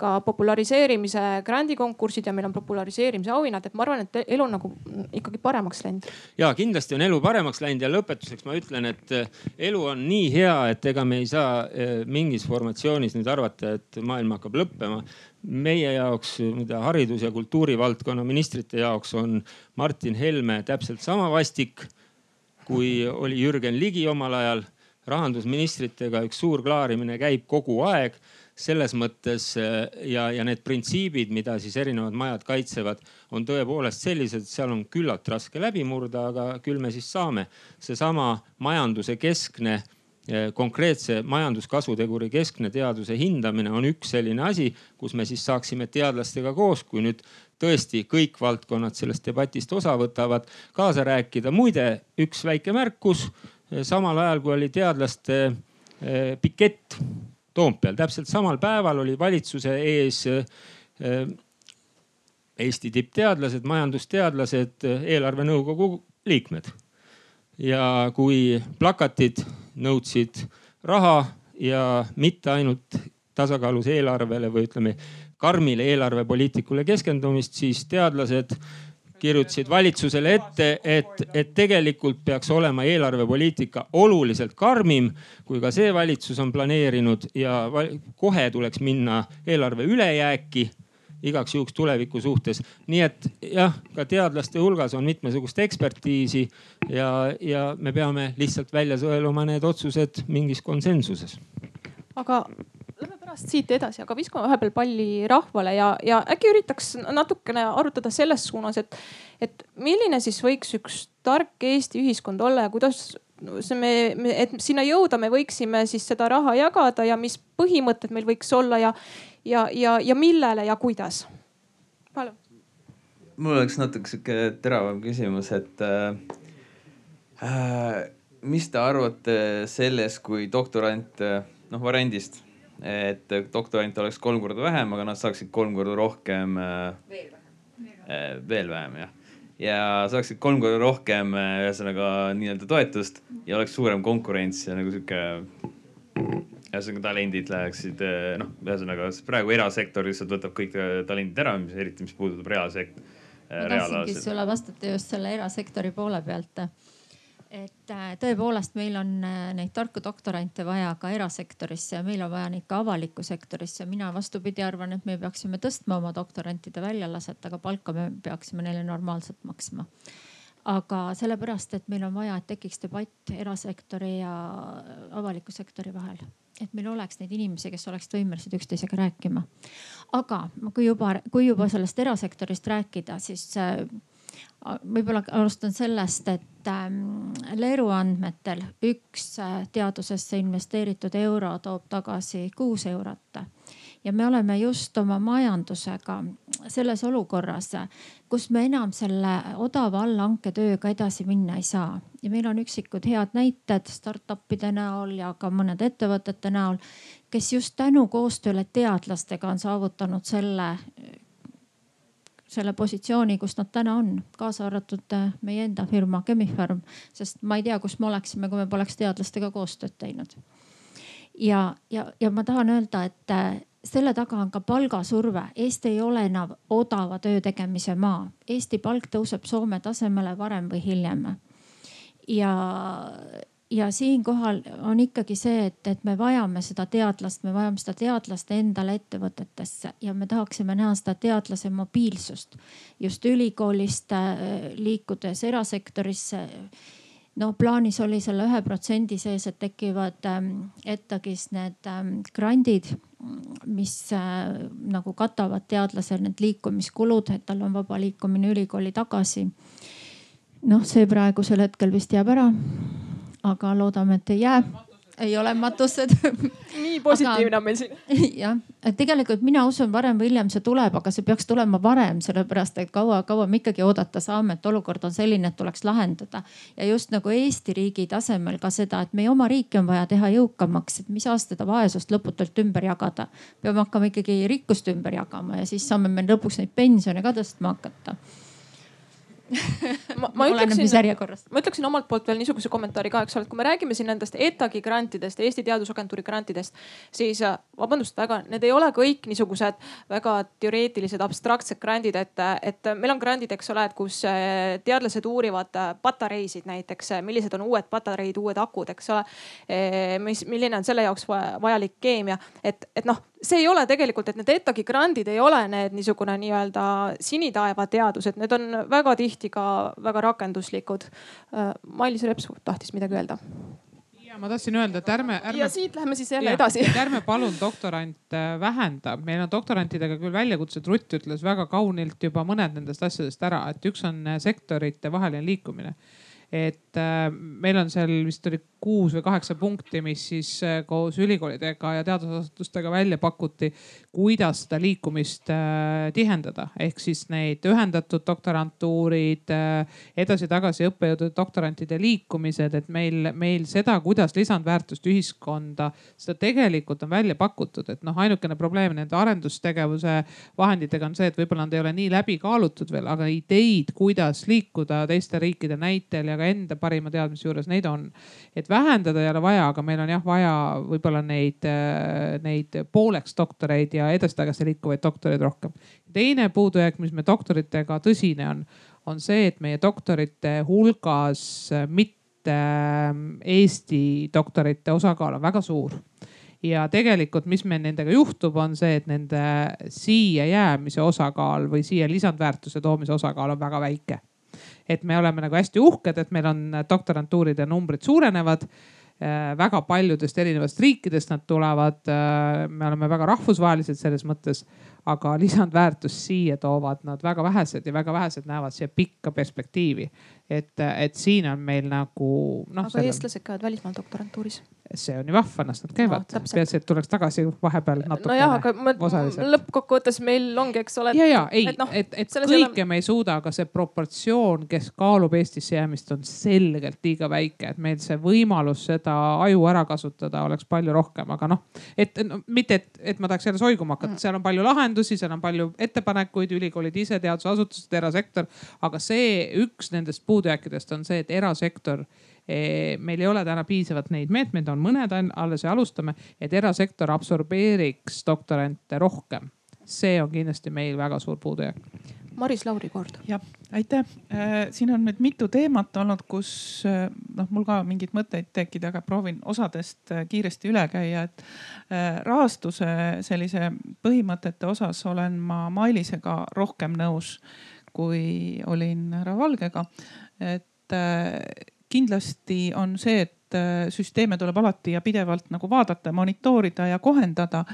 ka populariseerimise grandikonkursid ja meil on populariseerimise auhinnad, et ma arvan, et elu on nagu ikkagi paremaks läinud. ja kindlasti on elu paremaks läinud ja lõpetuseks ma ütlen, et äh, elu on nii hea, et ega me ei saa äh, mingis formatsioonis nüüd arvata, et maailm hakkab lõppema meie jaoks, mida haridus- ja kultuurivaldkonna ministrite jaoks on Martin Helme täpselt sama vastik, kui oli Jürgen Ligi omal ajal. rahandusministritega üks suur klaarimine käib kogu aeg selles mõttes ja, ja need printsiibid, mida siis erinevad majad kaitsevad, on tõepoolest sellised, seal on küllalt raske läbi murda, aga küll me siis saame. seesama majanduse keskne konkreetse majanduskasuteguri keskne teaduse hindamine on üks selline asi, kus me siis saaksime teadlastega koos, kui nüüd tõesti kõik valdkonnad sellest debatist osa võtavad, kaasa rääkida. muide, üks väike märkus, samal ajal kui oli teadlaste eh, pikett Toompeal, täpselt samal päeval oli valitsuse ees Eesti tippteadlased, majandusteadlased, eelarvenõukogu liikmed. ja kui plakatid nõudsid raha ja mitte ainult tasakaalus eelarvele või ütleme karmile eelarvepoliitikule keskendumist, siis teadlased kirjutasid valitsusele ette, et, et tegelikult peaks olema eelarvepoliitika oluliselt karmim, kui ka see valitsus on planeerinud ja kohe tuleks minna eelarve ülejääki igaks juhuks tuleviku suhtes. nii et jah, ka teadlaste hulgas on mitmesugust ekspertiisi ja, ja me peame lihtsalt välja sõeluma need otsused mingis konsensuses. aga lähme pärast siit edasi, aga viskame vahepeal palli rahvale ja, ja äkki üritaks natukene arutada selles suunas, et, et milline siis võiks üks tark Eesti ühiskond olla ja kuidas see me, me, et sinna jõuda, me võiksime siis seda raha jagada ja mis põhimõtted meil võiks olla ja, ja, ja, ja millele ja kuidas? palun. mul oleks natuke sihuke teravam küsimus, et äh, äh, mis te arvate sellest, kui doktorant, noh variandist, et doktorante oleks kolm korda vähem, aga nad saaksid kolm korda rohkem äh,. veel vähem. Äh, veel vähem jah ja saaksid kolm korda rohkem äh, ühesõnaga nii-öelda toetust ja oleks suurem konkurents ja nagu sihuke ühesõnaga talendid läheksid eh, noh, ühesõnaga praegu erasektor lihtsalt võtab kõik eh, talendid ära, mis eriti, mis puudutab reaalsekt-. ma tahtsingi sulle vastata just selle erasektori poole pealt. Et eh, tõepoolest, meil on neid tarku doktorante vaja ka erasektorisse ja meil on vaja neid ka avalikku sektorisse. mina vastupidi arvan, et me peaksime tõstma oma doktorantide väljalaset, aga palka me peaksime neile normaalselt maksma aga sellepärast, et meil on vaja, et tekiks debatt erasektori ja avaliku sektori vahel. et meil oleks neid inimesi, kes oleksid võimelised üksteisega rääkima. aga kui juba, kui juba sellest erasektorist rääkida, siis äh, võib-olla alustan sellest, et ähm, Leeru andmetel üks äh, teadusesse investeeritud euro toob tagasi kuus eurot. Ja me oleme just oma majandusega selles olukorras, kus me enam selle odava allhanketööga edasi minna ei saa. Ja meil on üksikud head näited startup'ide näol ja ka mõnede ettevõtete näol, kes just tänu koostööle teadlastega on saavutanud selle, selle positsiooni, kus nad täna on, kaasa arvatud meie enda firma Chemi-Pharm, sest ma ei tea, kus me oleksime, kui me poleks teadlastega koostööd teinud ja, ja, ja ma tahan öelda, et äh, selle taga on ka palgasurve. Eesti ei ole enam odava töö tegemise maa. Eesti palk tõuseb Soome tasemele varem või hiljem. ja, ja siinkohal on ikkagi see, et, et me vajame seda teadlast, me vajame seda teadlast endale ettevõtetesse ja me tahaksime näha seda teadlase mobiilsust just ülikoolist äh, liikudes erasektorisse no plaanis oli selle ühe protsendi sees, et tekivad ähm, ETAG-is need ähm, grandid, mis äh, nagu katavad teadlasel need liikumiskulud, et tal on vaba liikumine ülikooli tagasi. noh, see praegusel hetkel vist jääb ära. Aga loodame, et ei jää ei ole matused nii positiivne on meil siin. jah, et tegelikult mina usun, varem või hiljem see tuleb, aga see peaks tulema varem, sellepärast et kaua, kaua me ikkagi oodata saame, et olukord on selline, et tuleks lahendada. ja just nagu Eesti riigi tasemel ka seda, et meie oma riiki on vaja teha jõukamaks, et mis saa seda vaesust lõputult ümber jagada. peame hakkama ikkagi rikkust ümber jagama ja siis saame me lõpuks neid pensione ka tõstma hakata ma, ma ütleksin, ma ütleksin omalt poolt veel niisuguse kommentaari ka, eks ole, et kui me räägime siin nendest ETAG-i grantidest, Eesti Teadusagentuuri grantidest, siis äh, vabandust väga, need ei ole kõik niisugused väga teoreetilised, abstraktsed grandid, et, et meil on grandid, eks ole, et kus äh, teadlased uurivad äh, patareisid näiteks, millised on uued patareid, uued akud, eks ole. mis, milline on selle jaoks vajalik keemia, et, et noh see ei ole tegelikult, et need ETAG-i grandid ei ole need niisugune nii-öelda sinitaeva teadused, need on väga tihti ka väga rakenduslikud. Äh, Mailis Reps tahtis midagi öelda ja ma tahtsin öelda, et ärme, ärme. ja siit läheme siis jälle ja, edasi. ärme palun doktorante vähenda, meil on doktorantidega küll väljakutsed, Rutt ütles väga kaunilt juba mõned nendest asjadest ära, et üks on sektorite vaheline liikumine et äh, meil on seal vist oli kuus või kaheksa punkti, mis siis äh, koos ülikoolidega ja teadusasutustega välja pakuti, kuidas seda liikumist äh, tihendada. ehk siis neid ühendatud doktorantuurid, edasi-tagasi õppejõudude, doktorantide liikumised, et meil, meil seda, kuidas lisandväärtust ühiskonda, seda tegelikult on välja pakutud, et noh, ainukene probleem nende arendustegevuse vahenditega on see, et võib-olla nad ei ole nii läbi kaalutud veel, aga ideid, kuidas liikuda teiste riikide näitel ja ka enda parima teadmise juures, neid on. et vähendada ei ole vaja, aga meil on jah vaja võib-olla neid, neid pooleks doktoreid ja edasi-tagasi liikuvaid doktoreid rohkem. teine puudujääk, mis meil doktoritega tõsine on, on see, et meie doktorite hulgas mitte Eesti doktorite osakaal on väga suur ja tegelikult, mis meil nendega juhtub, on see, et nende siia jäämise osakaal või siia lisandväärtuse toomise osakaal on väga väike et me oleme nagu hästi uhked, et meil on doktorantuuride numbrid suurenevad äh, väga paljudest erinevatest riikidest nad tulevad. Äh, me oleme väga rahvusvahelised selles mõttes, aga lisandväärtust siia toovad nad väga vähesed ja väga vähesed näevad siia pikka perspektiivi. et, et siin on meil nagu noh. aga sellel... eestlased käivad välismaal doktorantuuris see on ju vahva, las nad käivad no,. peaasi, et tuleks tagasi vahepeal natuke. nojah, aga ma, lõppkokkuvõttes meil ongi, eks ole. ja, ja ei, et, noh, et, et kõike me ei suuda, aga see proportsioon, kes kaalub Eestisse jäämist, on selgelt liiga väike, et meil see võimalus seda aju ära kasutada oleks palju rohkem, aga noh, et no, mitte, et, et ma tahaks jälle soiguma hakata mm., seal on palju lahendusi, seal on palju ettepanekuid, ülikoolid ise, teadusasutused, erasektor. aga see üks nendest puudujääkidest on see, et erasektor Eh, meil ei ole täna piisavalt neid meetmeid, on mõned alles ja alustame, et erasektor absorbeeriks doktorante rohkem. see on kindlasti meil väga suur puudujääk. Maris Lauri kord. jah, aitäh. Äh, siin on nüüd mitu teemat olnud, kus äh, noh, mul ka mingeid mõtteid tekkida, aga proovin osadest äh, kiiresti üle käia, et rahastuse sellise põhimõtete osas olen ma Mailisega rohkem nõus, kui olin härra Valgega. et kindlasti on see, et äh, süsteeme tuleb alati ja pidevalt nagu vaadata, monitoorida ja kohendada.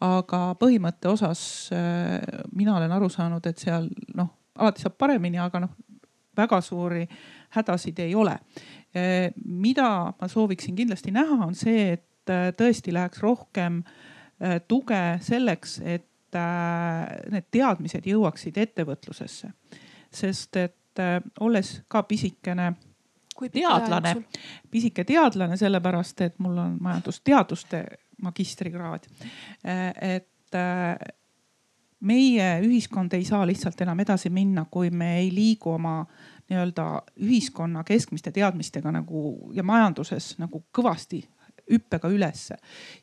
aga põhimõtte osas äh, mina olen aru saanud, et seal noh, alati saab paremini, aga noh, väga suuri hädasid ei ole. Äh, mida ma sooviksin kindlasti näha, on see, et tõesti läheks rohkem tuge selleks, et need teadmised jõuaksid ettevõtlusesse. sest et olles ka pisikene teadlane, pisike teadlane, sellepärast et mul on majandusteaduste magistrikraad. et meie ühiskond ei saa lihtsalt enam edasi minna, kui me ei liigu oma nii-öelda ühiskonna keskmiste teadmistega nagu ja majanduses nagu kõvasti hüppega ülesse.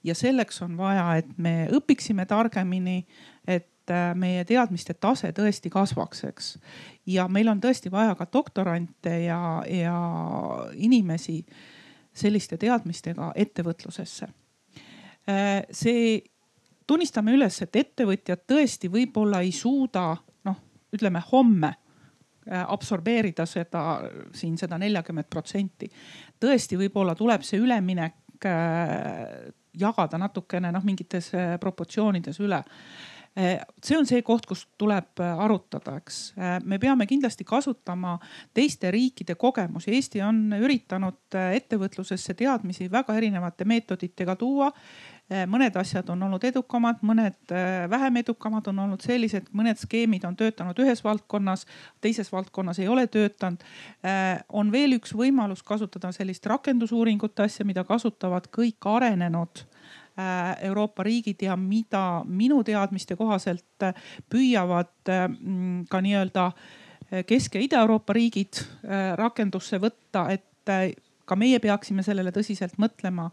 ja selleks on vaja, et me õpiksime targemini, et äh, meie teadmiste tase tõesti kasvaks, eks. ja meil on tõesti vaja ka doktorante ja, ja inimesi selliste teadmistega ettevõtlusesse. Äh, see tunnistame üles, et ettevõtjad tõesti võib-olla ei suuda noh, ütleme homme äh, absorbeerida seda siin seda neljakümmet protsenti. tõesti, võib-olla tuleb see üleminek jagada natukene noh, mingites proportsioonides üle see on see koht, kus tuleb arutada, eks. me peame kindlasti kasutama teiste riikide kogemusi. Eesti on üritanud ettevõtlusesse teadmisi väga erinevate meetoditega tuua mõned asjad on olnud edukamad, mõned vähem edukamad on olnud sellised, mõned skeemid on töötanud ühes valdkonnas, teises valdkonnas ei ole töötanud. On veel üks võimalus kasutada sellist rakendusuuringute asja, mida kasutavad kõik arenenud Euroopa riigid ja mida minu teadmiste kohaselt püüavad mm, ka nii-öelda Kesk- ja Ida-Euroopa riigid rakendusse võtta, et ka meie peaksime sellele tõsiselt mõtlema.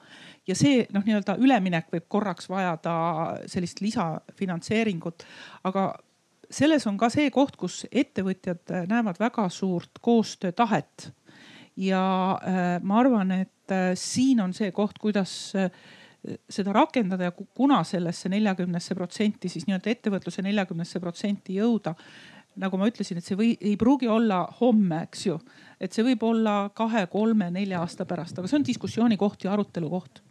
ja see noh, nii-öelda üleminek võib korraks vajada sellist lisafinantseeringut, aga selles on ka see koht, kus ettevõtjad näevad väga suurt koostöötahet. ja äh, ma arvan, et äh, siin on see koht, kuidas äh, seda rakendada ja kuna sellesse neljakümnesse protsenti siis nii-öelda ettevõtluse neljakümnesse protsenti jõuda nagu ma ütlesin, et see või ei pruugi olla homme, eks ju. et see võib olla kahe, kolme, nelja aasta pärast, aga see on diskussiooni koht ja arutelu koht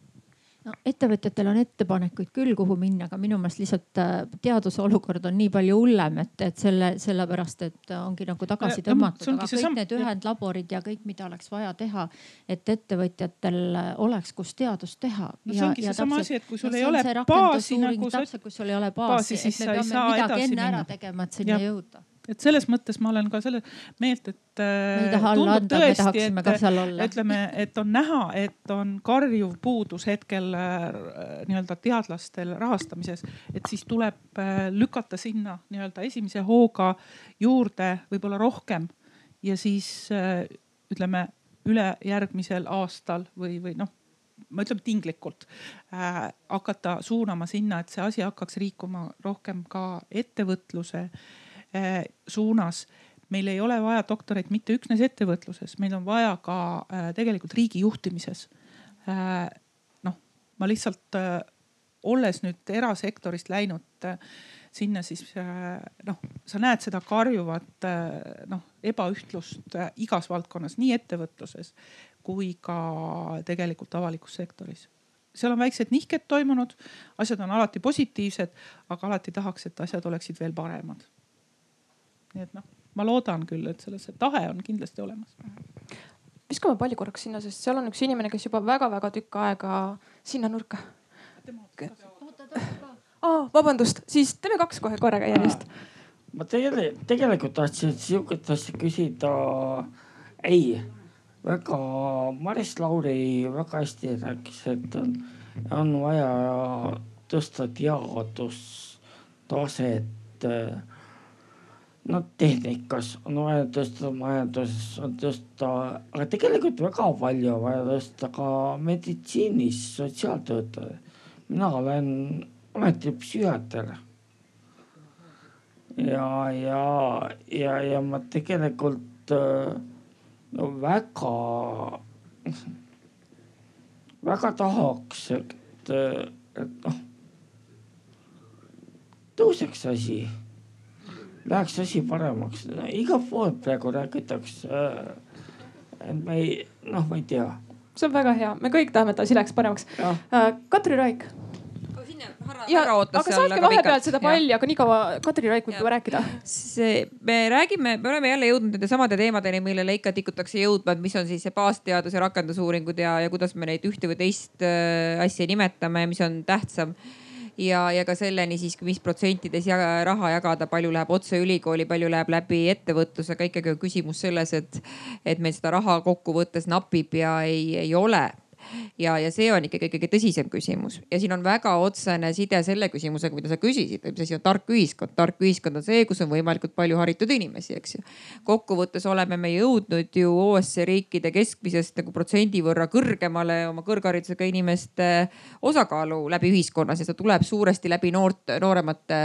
no ettevõtjatel on ettepanekuid küll, kuhu minna, aga minu meelest lihtsalt äh, teaduse olukord on nii palju hullem, et, et selle, sellepärast, et ongi nagu tagasi tõmmatud, aga kõik sam... need ühendlaborid ja kõik, mida oleks vaja teha, et ettevõtjatel oleks, kus teadust teha. no see ongi seesama asi, et kui sul no, ei ole baasi nagu sa. täpselt, kui sul ei ole baasi, baasi, et me peame midagi enne ära tegema, et sinna jõuda et selles mõttes ma olen ka selle meelt, et äh, tundub tõesti, et ütleme, et on näha, et on karjuv puudus hetkel äh, nii-öelda teadlastel rahastamises, et siis tuleb äh, lükata sinna nii-öelda esimese hooga juurde võib-olla rohkem ja siis ütleme ülejärgmisel aastal või, või noh ma ütlen tinglikult äh, hakata suunama sinna, et see asi hakkaks liikuma rohkem ka ettevõtluse Äh, suunas. meil ei ole vaja doktoreid mitte üksnes ettevõtluses, meil on vaja ka äh, tegelikult riigi juhtimises. Äh, noh, ma lihtsalt olles nüüd erasektorist läinud sinna, siis noh, sa näed seda karjuvat noh ebaühtlust igas valdkonnas, nii ettevõtluses kui ka tegelikult avalikus sektoris seal on väiksed nihked toimunud, asjad on alati positiivsed, aga alati tahaks, et asjad oleksid veel paremad nii et noh, ma loodan küll, et selles see tahe on kindlasti olemas. viskame palli korraks sinna, sest seal on üks inimene, kes juba väga-väga tükk aega sinna nurka. Oh, vabandust, siis teeme kaks kohe korraga järjest. ma tegelikult, tegelikult tahtsin sihukest asja küsida. ei, väga, Maris Lauri väga hästi rääkis, et on, on vaja tõsta teadustaset no tehnikas on vaja tõsta, majanduses on tõsta, aga tegelikult väga palju on vaja tõsta ka meditsiinis sotsiaaltöötajaid. mina olen ometi psühhiaater. ja, ja, ja, ja ma tegelikult no väga, väga tahaks, et, et noh tõuseks asi läheks asi paremaks no,. igalt poolt praegu räägitakse. et me ei, noh, ma ei tea. see on väga hea, me kõik tahame, et asi läheks paremaks. Äh, Katri Raik ja, aga saatke vahepealt seda palli, aga nii kaua Katri Raik võib juba rääkida. see, me räägime, me oleme jälle jõudnud nende samade teemadeni, millele ikka tikutakse jõudma, et mis on siis see baasteadus ja rakendusuuringud ja, ja kuidas me neid ühte või teist äh, asja nimetame, mis on tähtsam ja, ja ka selleni siis, mis protsentides ja raha jagada, palju läheb otse ülikooli, palju läheb läbi ettevõtlusega, ikkagi on küsimus selles, et, et meil seda raha kokkuvõttes napib ja ei, ei ole ja, ja see on ikkagi kõige tõsisem küsimus. Ja siin on väga otsene side selle küsimusega, mida sa küsisid, mis asi on tark ühiskond. tark ühiskond on see, kus on võimalikult palju haritud inimesi, eks ju. kokkuvõttes oleme me jõudnud ju OSCE riikide keskmisest nagu protsendi võrra kõrgemale oma kõrgharidusega inimeste osakaalu läbi ühiskonnas. Ja see tuleb suuresti läbi noort, nooremate,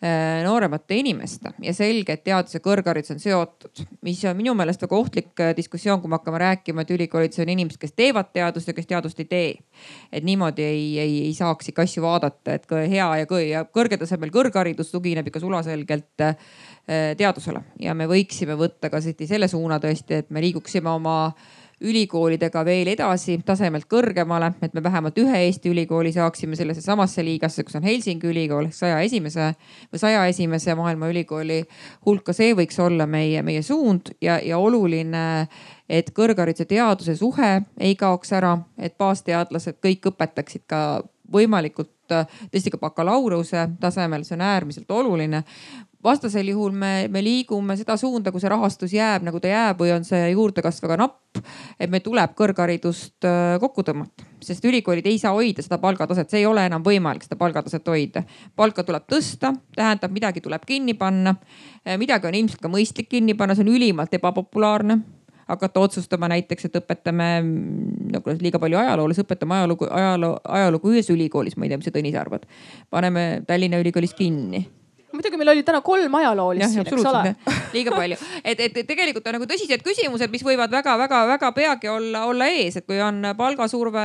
äh, nooremate inimeste. Ja selge, et teadus ja kõrgharidus on seotud, mis on minu meelest väga ohtlik äh, diskussioon, kui me hakkame rääkima, et ülikoolides on inimesed, kes teevad teadust ja kes teadust ei tee. et niimoodi ei, ei, ei saaks ikka asju vaadata, et hea ja, ja kõrgetasemel kõrgharidus tugineb ikka sulaselgelt äh, teadusele ja me võiksime võtta ka selle suuna tõesti, et me liiguksime oma ülikoolidega veel edasi tasemelt kõrgemale, et me vähemalt ühe Eesti ülikooli saaksime sellesse samasse liigasse, kus on Helsingi ülikool ehk saja esimese või saja esimese maailma ülikooli hulka. see võiks olla meie, meie suund ja, ja oluline et kõrghariduse teaduse suhe ei kaoks ära, et baasteadlased kõik õpetaksid ka võimalikult tõesti ka bakalaureuse tasemel, see on äärmiselt oluline vastasel juhul me, me liigume seda suunda, kui see rahastus jääb nagu ta jääb või on see juurdekasv väga napp. et meil tuleb kõrgharidust äh, kokku tõmmata, sest ülikoolid ei saa hoida seda palgataset, see ei ole enam võimalik seda palgataset hoida. palka tuleb tõsta, tähendab midagi tuleb kinni panna. Äh, midagi on ilmselt ka mõistlik kinni panna, see on ülimalt ebapopulaarne hakata otsustama näiteks, et õpetame nagu liiga palju ajaloolasi, õpetame ajalugu, ajaloo, ajalugu ühes ülikoolis, ma ei tea, mis sa Tõnis arvad. paneme Tallinna Ülikoolis kinni muidugi meil oli täna kolm ajaloolist siin, eks ole. liiga palju, et, et tegelikult on nagu tõsised küsimused, mis võivad väga-väga-väga peagi olla, olla ees, et kui on palgasurve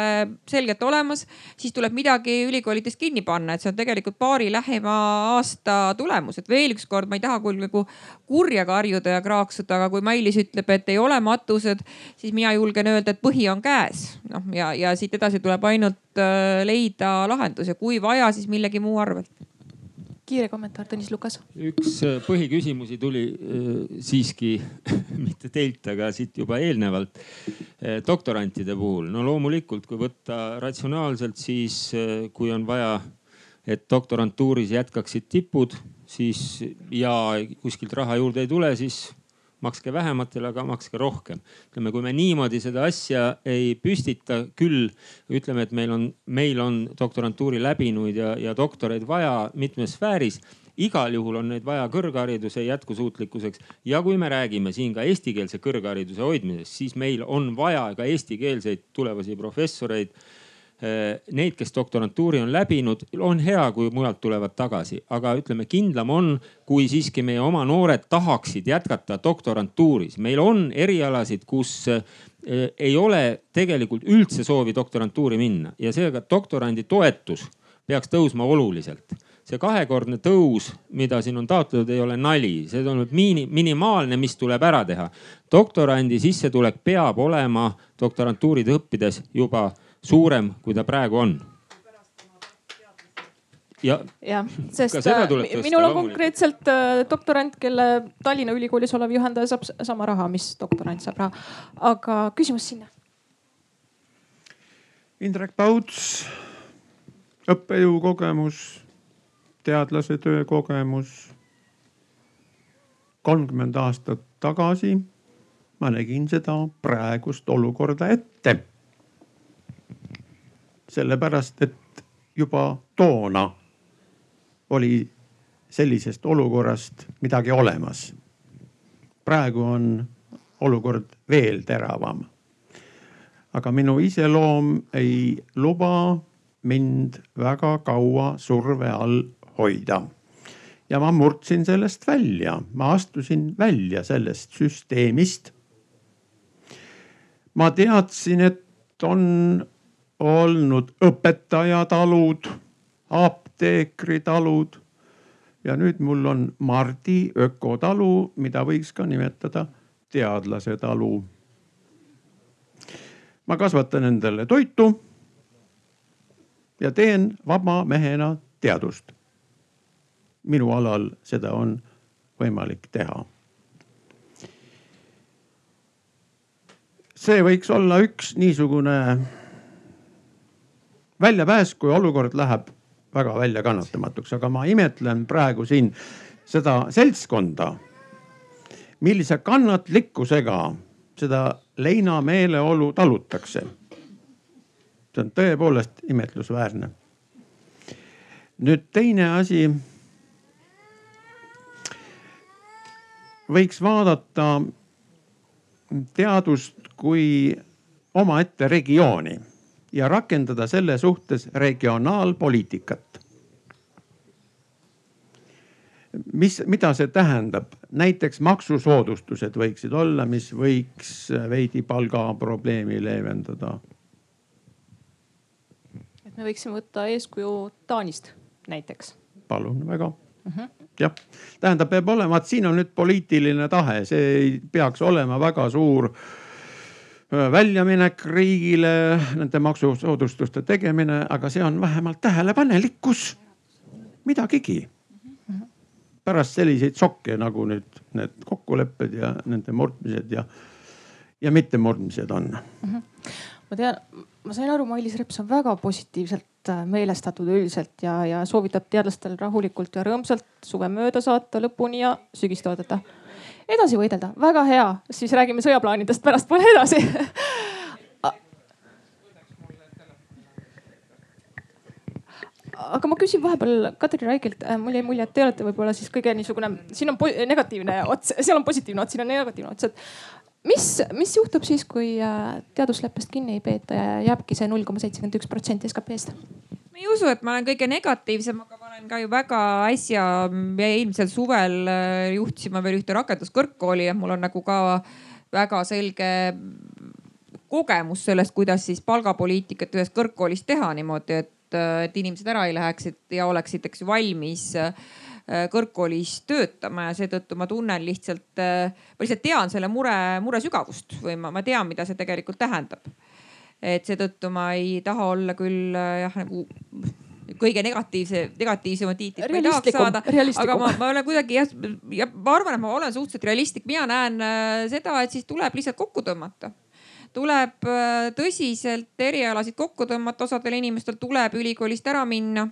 selgelt olemas, siis tuleb midagi ülikoolides kinni panna, et see on tegelikult paari lähima aasta tulemus, et veel ükskord, ma ei taha küll nagu kurja karjuda ja kraaksuda, aga kui Mailis ütleb, et ei ole matused, siis mina julgen öelda, et põhi on käes. noh ja, ja siit edasi tuleb ainult äh, leida lahendus. Ja kui vaja, siis millegi muu arvelt kiire kommentaar, Tõnis Lukas. üks äh, põhiküsimusi tuli äh, siiski mitte teilt, aga siit juba eelnevalt äh, doktorantide puhul. no loomulikult, kui võtta ratsionaalselt, siis kui on vaja, et doktorantuuris jätkaksid tipud, siis ja kuskilt raha juurde ei tule, siis makske vähematele, aga makske rohkem. ütleme, kui me niimoodi seda asja ei püstita, küll ütleme, et meil on, meil on doktorantuuri läbinuid ja, ja doktoreid vaja mitmes sfääris igal juhul on neid vaja kõrghariduse jätkusuutlikkuseks. ja kui me räägime siin ka eestikeelse kõrghariduse hoidmisest, siis meil on vaja ka eestikeelseid tulevasi professoreid neid, kes doktorantuuri on läbinud, on hea, kui mujalt tulevad tagasi, aga ütleme, kindlam on, kui siiski meie oma noored tahaksid jätkata doktorantuuris. meil on erialasid, kus äh, ei ole tegelikult üldse soovi doktorantuuri minna ja seega doktorandi toetus peaks tõusma oluliselt see kahekordne tõus, mida siin on taotletud, ei ole nali, see on miini, minimaalne, mis tuleb ära teha. doktorandi sissetulek peab olema doktorantuurid õppides juba suurem, kui ta praegu on ja, jah, sest äh, minul on konkreetselt äh, doktorant, kelle Tallinna Ülikoolis olev juhendaja saab sama raha, mis doktorant saab raha. aga küsimus sinna. Indrek Pauts, õppejõu kogemus, teadlase töö kogemus. kolmkümmend aastat tagasi ma nägin seda praegust olukorda ette sellepärast et juba toona oli sellisest olukorrast midagi olemas. praegu on olukord veel teravam. aga minu iseloom ei luba mind väga kaua surve all hoida. ja ma murdsin sellest välja, ma astusin välja sellest süsteemist. ma teadsin, et on olnud õpetajatalud, apteekritalud ja nüüd mul on Mardi ökotalu, mida võiks ka nimetada teadlase talu. ma kasvatan endale toitu ja teen vaba mehena teadust. minu alal seda on võimalik teha. see võiks olla üks niisugune väljapääs, kui olukord läheb väga väljakannatamatuks, aga ma imetlen praegu siin seda seltskonda, millise kannatlikkusega seda leina meeleolu talutakse. see on tõepoolest imetlusväärne. nüüd teine asi. võiks vaadata teadust kui omaette regiooni ja rakendada selle suhtes regionaalpoliitikat. mis, mida see tähendab? näiteks maksusoodustused võiksid olla, mis võiks veidi palgaprobleemi leevendada. et me võiksime võtta eeskuju Taanist näiteks. palun väga mm -hmm. jah, tähendab, peab olema, et siin on nüüd poliitiline tahe, see ei peaks olema väga suur väljaminek riigile, nende maksusoodustuste tegemine, aga see on vähemalt tähelepanelikkus, midagigi. pärast selliseid šokke nagu nüüd need kokkulepped ja nende murdmised ja, ja mittemurdmised on mm. -hmm. ma tean, ma sain aru, Mailis Reps on väga positiivselt äh, meelestatud üldiselt ja, ja soovitab teadlastel rahulikult ja rõõmsalt suve mööda saata lõpuni ja sügist oodata edasi võidelda, väga hea, siis räägime sõjaplaanidest pärastpoole edasi. Aga ma küsin vahepeal Kadri Raigilt, äh, mul jäi mulje, et te olete võib-olla siis kõige niisugune, siin on negatiivne ots, seal on positiivne ots, siin on negatiivne ots, et mis, mis juhtub siis, kui äh, teadusleppest kinni ei peeta ja jääbki see null koma seitsekümmend üks protsenti SKP-st? Ma ei usu, et ma olen kõige negatiivsem, aga ma olen ka ju väga äsja, eelmisel suvel äh, juhtisime veel ühte rakenduskõrgkooli ja mul on nagu ka väga selge kogemus sellest, kuidas siis palgapoliitikat ühes kõrgkoolis teha niimoodi, et, et inimesed ära ei läheks ja oleksid, eks ju, valmis äh, kõrgkoolis töötama. Ja seetõttu ma tunnen lihtsalt, äh, ma lihtsalt tean selle mure, mure sügavust või ma, ma tean, mida see tegelikult tähendab et seetõttu ma ei taha olla küll äh, jah nagu kõige negatiivse, negatiivsema tiitlit ma ei tahaks saada. aga ma, ma olen kuidagi jah, ja ma arvan, et ma olen suhteliselt realistlik, mina näen äh, seda, et siis tuleb lihtsalt kokku tõmmata. Tuleb äh, tõsiselt erialasid kokku tõmmata, osadel inimestel tuleb ülikoolist ära minna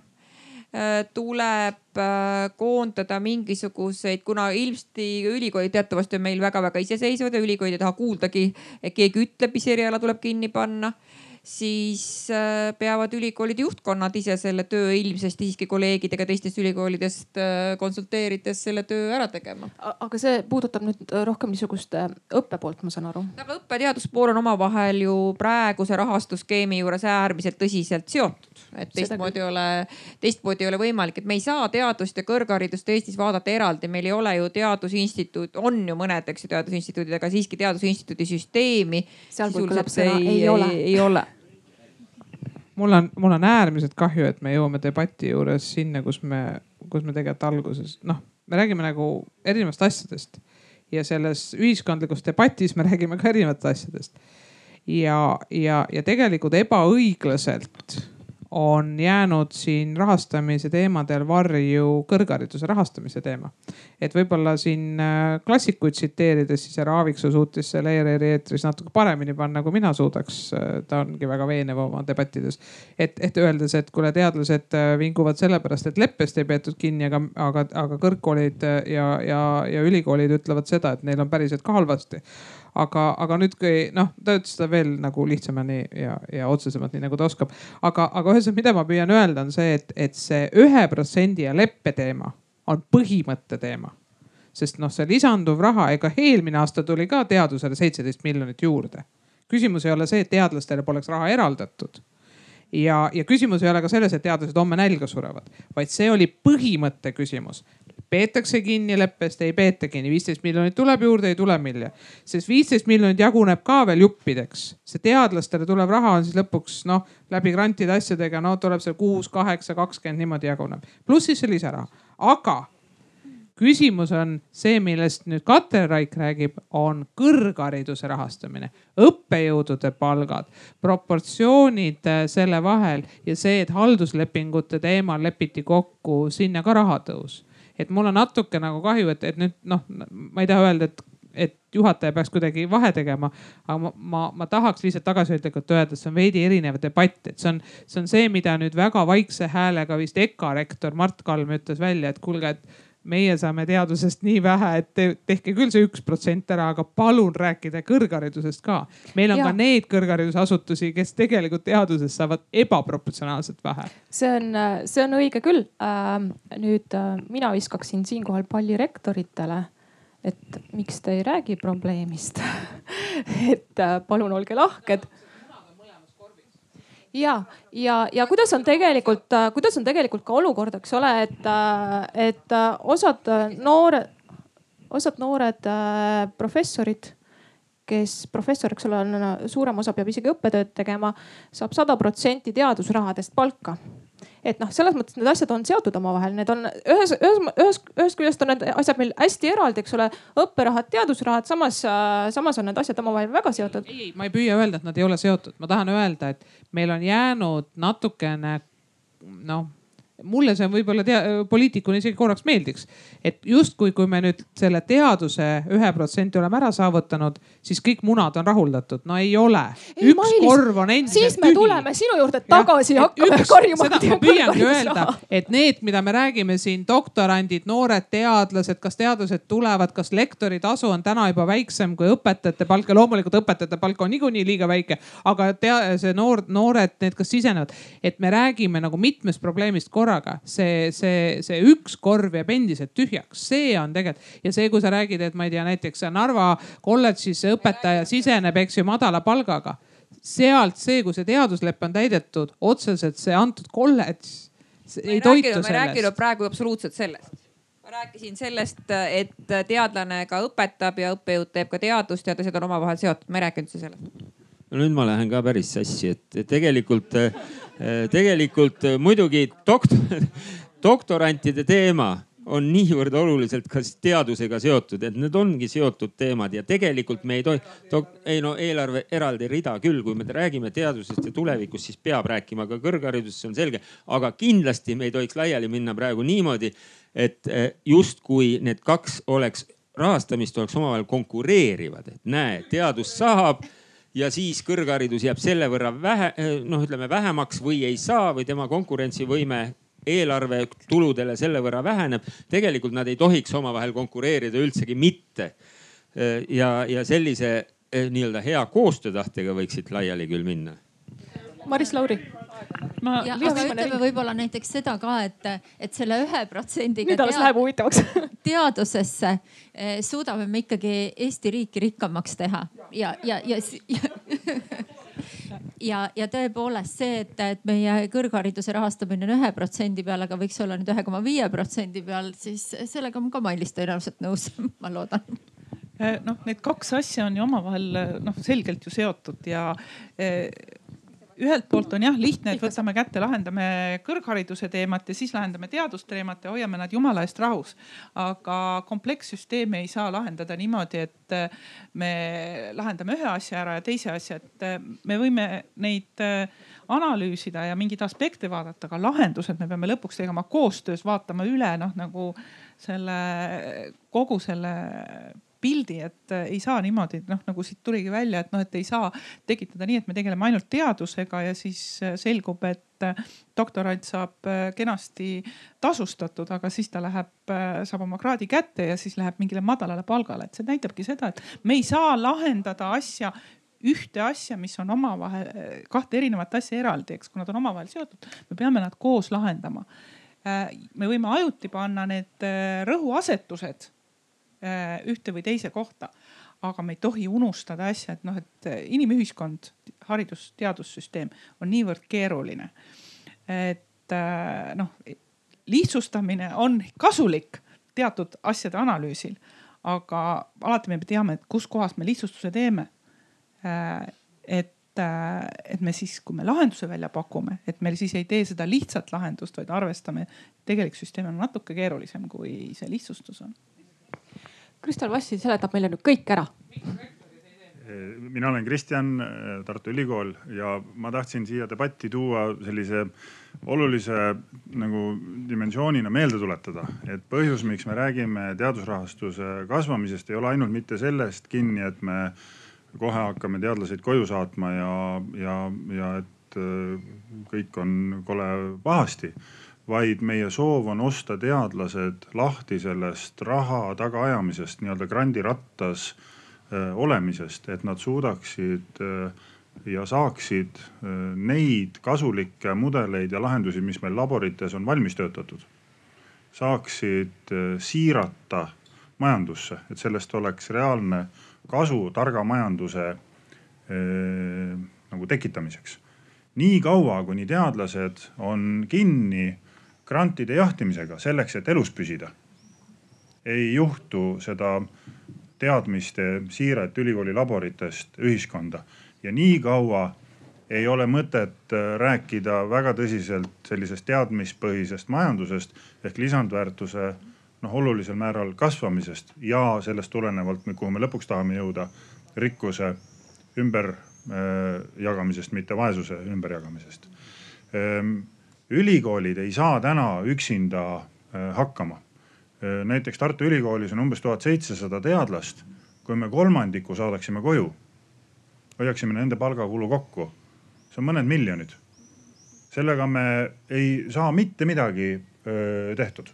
tuleb äh, koondada mingisuguseid, kuna ilmselt ülikoolid teatavasti on meil väga-väga iseseisvad ja ülikoolid ei taha kuuldagi, et keegi ütleb, mis eriala tuleb kinni panna siis äh, peavad ülikoolide juhtkonnad ise selle töö ilmsesti siiski kolleegidega teistest ülikoolidest äh, konsulteerides selle töö ära tegema. aga see puudutab nüüd rohkem niisugust äh, õppe poolt, ma saan aru? aga õppe-teaduspool on omavahel ju praeguse rahastusskeemi juures äärmiselt tõsiselt seotud, et teistmoodi ei ole, teistmoodi ei ole võimalik, et me ei saa teadust ja kõrgharidust Eestis vaadata eraldi, meil ei ole ju teadusinstituut, on ju mõned, eks ju, teadusinstituudid, aga siiski teadusinstituudi süsteemi. ei, ei ole, ei ole mul on, mul on äärmiselt kahju, et me jõuame debati juures sinna, kus me, kus me tegelikult alguses noh, me räägime nagu erinevatest asjadest ja selles ühiskondlikus debatis me räägime ka erinevatest asjadest. ja, ja, ja tegelikult ebaõiglaselt on jäänud siin rahastamise teemadel varju kõrghariduse rahastamise teema. et võib-olla siin äh, klassikuid tsiteerides, siis härra Aaviksoo suutis selle ERR-i eetris natuke paremini panna, kui mina suudaks. Äh, ta ongi väga veenev oma debattides. et, et öeldes, et kuule, teadlased äh, vinguvad sellepärast, et leppest ei peetud kinni, aga, aga, aga kõrgkoolid ja, ja, ja ülikoolid ütlevad seda, et neil on päriselt ka halvasti aga, aga nüüd, kui noh, ta ütles seda veel nagu lihtsamini ja, ja otsesemalt, nii nagu ta oskab. aga, aga ühesõnaga, mida ma püüan öelda, on see, et, et see ühe protsendi ja leppe teema on põhimõtte teema sest noh, see lisanduv raha, ega eelmine aasta tuli ka teadusele seitseteist miljonit juurde. küsimus ei ole see, et teadlastele poleks raha eraldatud ja, ja küsimus ei ole ka selles, et teadlased homme nälga surevad, vaid see oli põhimõtte küsimus peetakse kinni leppest, ei peeta kinni, viisteist miljonit tuleb juurde, ei tule milja. sest viisteist miljonit jaguneb ka veel juppideks. see teadlastele tulev raha on siis lõpuks noh, läbi grantide asjadega, no tuleb see kuus, kaheksa, kakskümmend niimoodi jaguneb. pluss siis see lisaraha, aga küsimus on see, millest nüüd Kater Raik räägib, on kõrghariduse rahastamine, õppejõudude palgad, proportsioonid äh, selle vahel ja see, et halduslepingute teemal lepiti kokku sinna ka rahatõus et mul on natuke nagu kahju, et, et nüüd noh, ma ei taha öelda, et et juhataja peaks kuidagi vahe tegema. aga ma, ma, ma tahaks lihtsalt tagasihoidlikult öelda, et see on veidi erinev debatt, et see on, see on see, mida nüüd väga vaikse häälega vist EKA rektor Mart Kalm ütles välja, et kuulge, et meie saame teadusest nii vähe, et te, tehke küll see üks protsent ära, aga palun rääkige kõrgharidusest ka. meil on ja. ka neid kõrgharidusasutusi, kes tegelikult teadusest saavad ebaproportsionaalselt vähe. see on, see on õige küll äh,. nüüd äh, mina viskaksin siinkohal palli rektoritele et miks te ei räägi probleemist et äh, palun olge lahked ja, ja, ja kuidas on tegelikult, äh, kuidas on tegelikult ka olukord, eks ole, et, äh, et äh, osad noored, osad noored professorid, kes professor, eks ole, on suurem osa peab isegi õppetööd tegema, saab sada protsenti teadusrahadest palka et noh, selles mõttes need asjad on seotud omavahel, need on ühes, ühes, ühes, ühest küljest on need asjad meil hästi eraldi, eks ole, õpperahad, teadusrahad, samas, samas on need asjad omavahel väga seotud. ei, ma ei püüa öelda, et nad ei ole seotud, ma tahan öelda, et meil on jäänud natukene noh mulle see võib-olla poliitikuna isegi korraks meeldiks, et justkui, kui me nüüd selle teaduse ühe protsendi oleme ära saavutanud, siis kõik munad on rahuldatud. no ei ole. üks Mailis, korv on endiselt tühi. siis me tühi. tuleme sinu juurde tagasi ja hakkame üks, karjuma. ma püüangi öelda, et need, mida me räägime siin, doktorandid, noored teadlased, kas teadlased tulevad, kas lektori tasu on täna juba väiksem kui õpetajate palk ja loomulikult õpetajate palk on niikuinii liiga väike, aga tea, see noor, noored, need, kes sisenevad, et me räägime nagu mitmest probleemist korraga korraga, see, see, see üks korv jääb endiselt tühjaks, see on tegelikult ja see, kui sa räägid, et ma ei tea, näiteks Narva kolledžis õpetaja siseneb, eks ju, madala palgaga. sealt see, kui see teaduslepe on täidetud, otseselt see antud kolledž ei toitu sellest. ma ei rääkinud praegu absoluutselt sellest ma rääkisin sellest, et teadlane ka õpetab ja õppejõud teeb ka teadust ja teised on omavahel seotud, ma ei rääkinud üldse sellest. no nüüd ma lähen ka päris sassi, et tegelikult tegelikult äh, muidugi doktor, doktorantide teema on niivõrd oluliselt ka teadusega seotud, et need ongi seotud teemad ja tegelikult me ei tohi, ei no eelarve eraldi rida küll, kui me räägime teadusest ja tulevikust, siis peab rääkima ka kõrgharidusest, see on selge. aga kindlasti me ei tohiks laiali minna praegu niimoodi, et äh, justkui need kaks oleks, rahastamist oleks omavahel konkureerivad, et näe, teadus saab ja siis kõrgharidus jääb selle võrra vähe, noh, ütleme vähemaks või ei saa või tema konkurentsivõime eelarve tuludele selle võrra väheneb. tegelikult nad ei tohiks omavahel konkureerida üldsegi mitte. ja, ja sellise eh, nii-öelda hea koostöötahtega võiks siit laiali küll minna. Maris Lauri ma. ja, aga ütleme võib-olla näiteks seda ka, et, et selle ühe protsendiga. nüüd alles läheb huvitavaks teadusesse eh, suudame me ikkagi Eesti riiki rikkamaks teha ja, ja, ja, ja ja, ja tõepoolest see, et, et meie kõrghariduse rahastamine on ühe protsendi peal, aga võiks olla nüüd ühe koma viie protsendi peal, siis sellega on ka Mailis tõenäoliselt nõus, ma loodan eh, noh, need kaks asja on ju omavahel noh, selgelt ju seotud ja eh, ühelt poolt on jah lihtne, et võtame kätte, lahendame kõrghariduse teemat ja siis lahendame teadusteemat ja hoiame nad jumala eest rahus. aga komplekssüsteemi ei saa lahendada niimoodi, et äh, me lahendame ühe asja ära ja teise asja, et äh, me võime neid äh, analüüsida ja mingeid aspekte vaadata, aga lahendused me peame lõpuks tegema koostöös, vaatama üle noh, nagu selle kogu selle pildi, et äh, ei saa niimoodi, noh nagu siit tuligi välja, et noh, et ei saa tekitada nii, et me tegeleme ainult teadusega ja siis äh, selgub, et äh, doktorant saab kenasti tasustatud, aga siis ta läheb, saab oma kraadi kätte ja siis läheb mingile madalale palgale, et see näitabki seda, et me ei saa lahendada asja ühte asja, mis on omavahel, kahte erinevat asja eraldi, eks, kui nad on omavahel seotud, me peame nad koos lahendama. me võime ajuti panna need rõhuasetused ühte või teise kohta. aga me ei tohi unustada asja, et noh, et äh, inimühiskond, haridus-teadussüsteem on niivõrd keeruline. et äh, noh, lihtsustamine on kasulik teatud asjade analüüsil, aga alati me teame, et kuskohast me lihtsustuse teeme. et et me siis, kui me lahenduse välja pakume, et me siis ei tee seda lihtsat lahendust, vaid arvestame, tegelik süsteem on natuke keerulisem, kui see lihtsustus on Kristel Vassi seletab meile nüüd kõik ära. mina olen Kristjan, Tartu Ülikool ja ma tahtsin siia debatti tuua sellise olulise nagu dimensioonina meelde tuletada, et põhjus, miks me räägime teadusrahastuse kasvamisest, ei ole ainult mitte sellest kinni, et me kohe hakkame teadlaseid koju saatma ja, ja, ja et kõik on kole pahasti vaid meie soov on osta teadlased lahti sellest raha tagaajamisest, nii-öelda grandirattas äh, olemisest, et nad suudaksid äh, ja saaksid äh, neid kasulikke mudeleid ja lahendusi, mis meil laborites on valmis töötatud, saaksid siirata majandusse, et sellest oleks reaalne kasu targa majanduse nagu tekitamiseks. nii kaua, kuni teadlased on kinni grantide jahtimisega selleks, et elus püsida, ei juhtu seda teadmiste siiret ülikooli laboritest ühiskonda ja nii kaua ei ole mõtet äh, rääkida väga tõsiselt sellisest teadmispõhisest majandusest ehk lisandväärtuse noh, olulisel määral kasvamisest ja sellest tulenevalt, kuhu me lõpuks tahame jõuda, rikkuse ümberjagamisest, äh, mitte vaesuse ümberjagamisest. Ähm, ülikoolid ei saa täna üksinda äh, hakkama. näiteks Tartu Ülikoolis on umbes tuhat seitsesada teadlast. kui me kolmandiku saadaksime koju hoiaksime nende palgakulu kokku, see on mõned miljonid. sellega me ei saa mitte midagi öö, tehtud.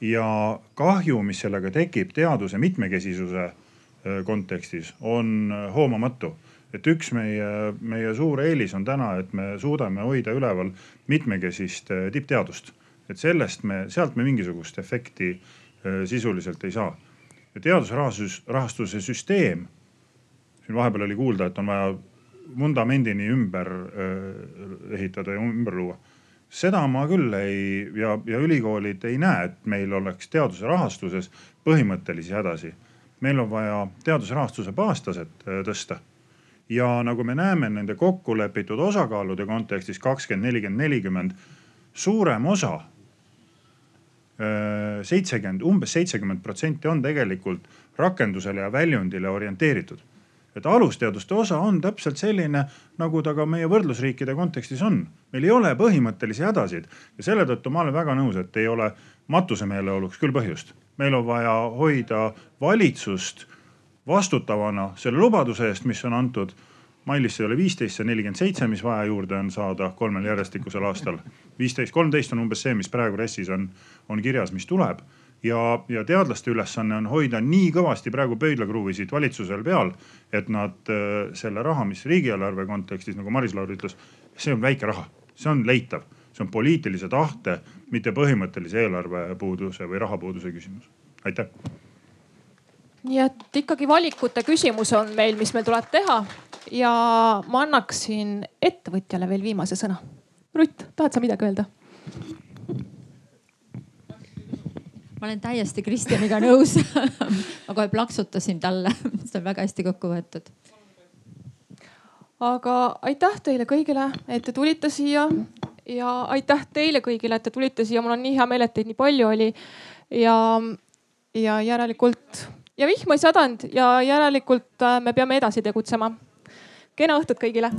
ja kahju, mis sellega tekib teaduse mitmekesisuse kontekstis, on hoomamatu et üks meie, meie suur eelis on täna, et me suudame hoida üleval mitmekesist tippteadust. et sellest me, sealt me mingisugust efekti sisuliselt ei saa. ja teadusrahastus, rahastuse süsteem siin vahepeal oli kuulda, et on vaja vundamendini ümber äh, ehitada ja ümber luua. seda ma küll ei ja, ja ülikoolid ei näe, et meil oleks teaduse rahastuses põhimõttelisi hädasi. meil on vaja teadusrahastuse baastaset äh, tõsta. Ja nagu me näeme nende kokkulepitud osakaalude kontekstis kakskümmend, nelikümmend, nelikümmend, suurem osa seitsekümmend, umbes seitsekümmend protsenti on tegelikult rakendusele ja väljundile orienteeritud et alusteaduste osa on täpselt selline, nagu ta ka meie võrdlusriikide kontekstis on. meil ei ole põhimõttelisi hädasid ja selle tõttu ma olen väga nõus, et ei ole matusemeeleoluks küll põhjust. meil on vaja hoida valitsust vastutavana selle lubaduse eest, mis on antud. Mailis ei ole viisteist, see nelikümmend seitse, mis vaja juurde on saada kolmel järjestikusel aastal. viisteist, kolmteist on umbes see, mis praegu RES-is on, on kirjas, mis tuleb ja, ja teadlaste ülesanne on hoida nii kõvasti praegu pöidlakruvisid valitsusel peal, et nad äh, selle raha, mis riigieelarve kontekstis, nagu Maris Laur ütles, see on väike raha, see on leitav, see on poliitilise tahte, mitte põhimõttelise eelarvepuuduse või rahapuuduse küsimus. aitäh. Nii et ikkagi valikute küsimus on meil, mis meil tuleb teha ja ma annaksin ettevõtjale veel viimase sõna. Rutt, tahad sa midagi öelda? ma olen täiesti Kristjaniga nõus ma kohe plaksutasin talle see on väga hästi kokku võetud. aga aitäh teile kõigile, et te tulite siia ja aitäh teile kõigile, et te tulite siia, mul on nii hea meel, et teid nii palju oli. ja, ja järelikult ja vihma ei sadanud ja järelikult äh, me peame edasi tegutsema. kena õhtut kõigile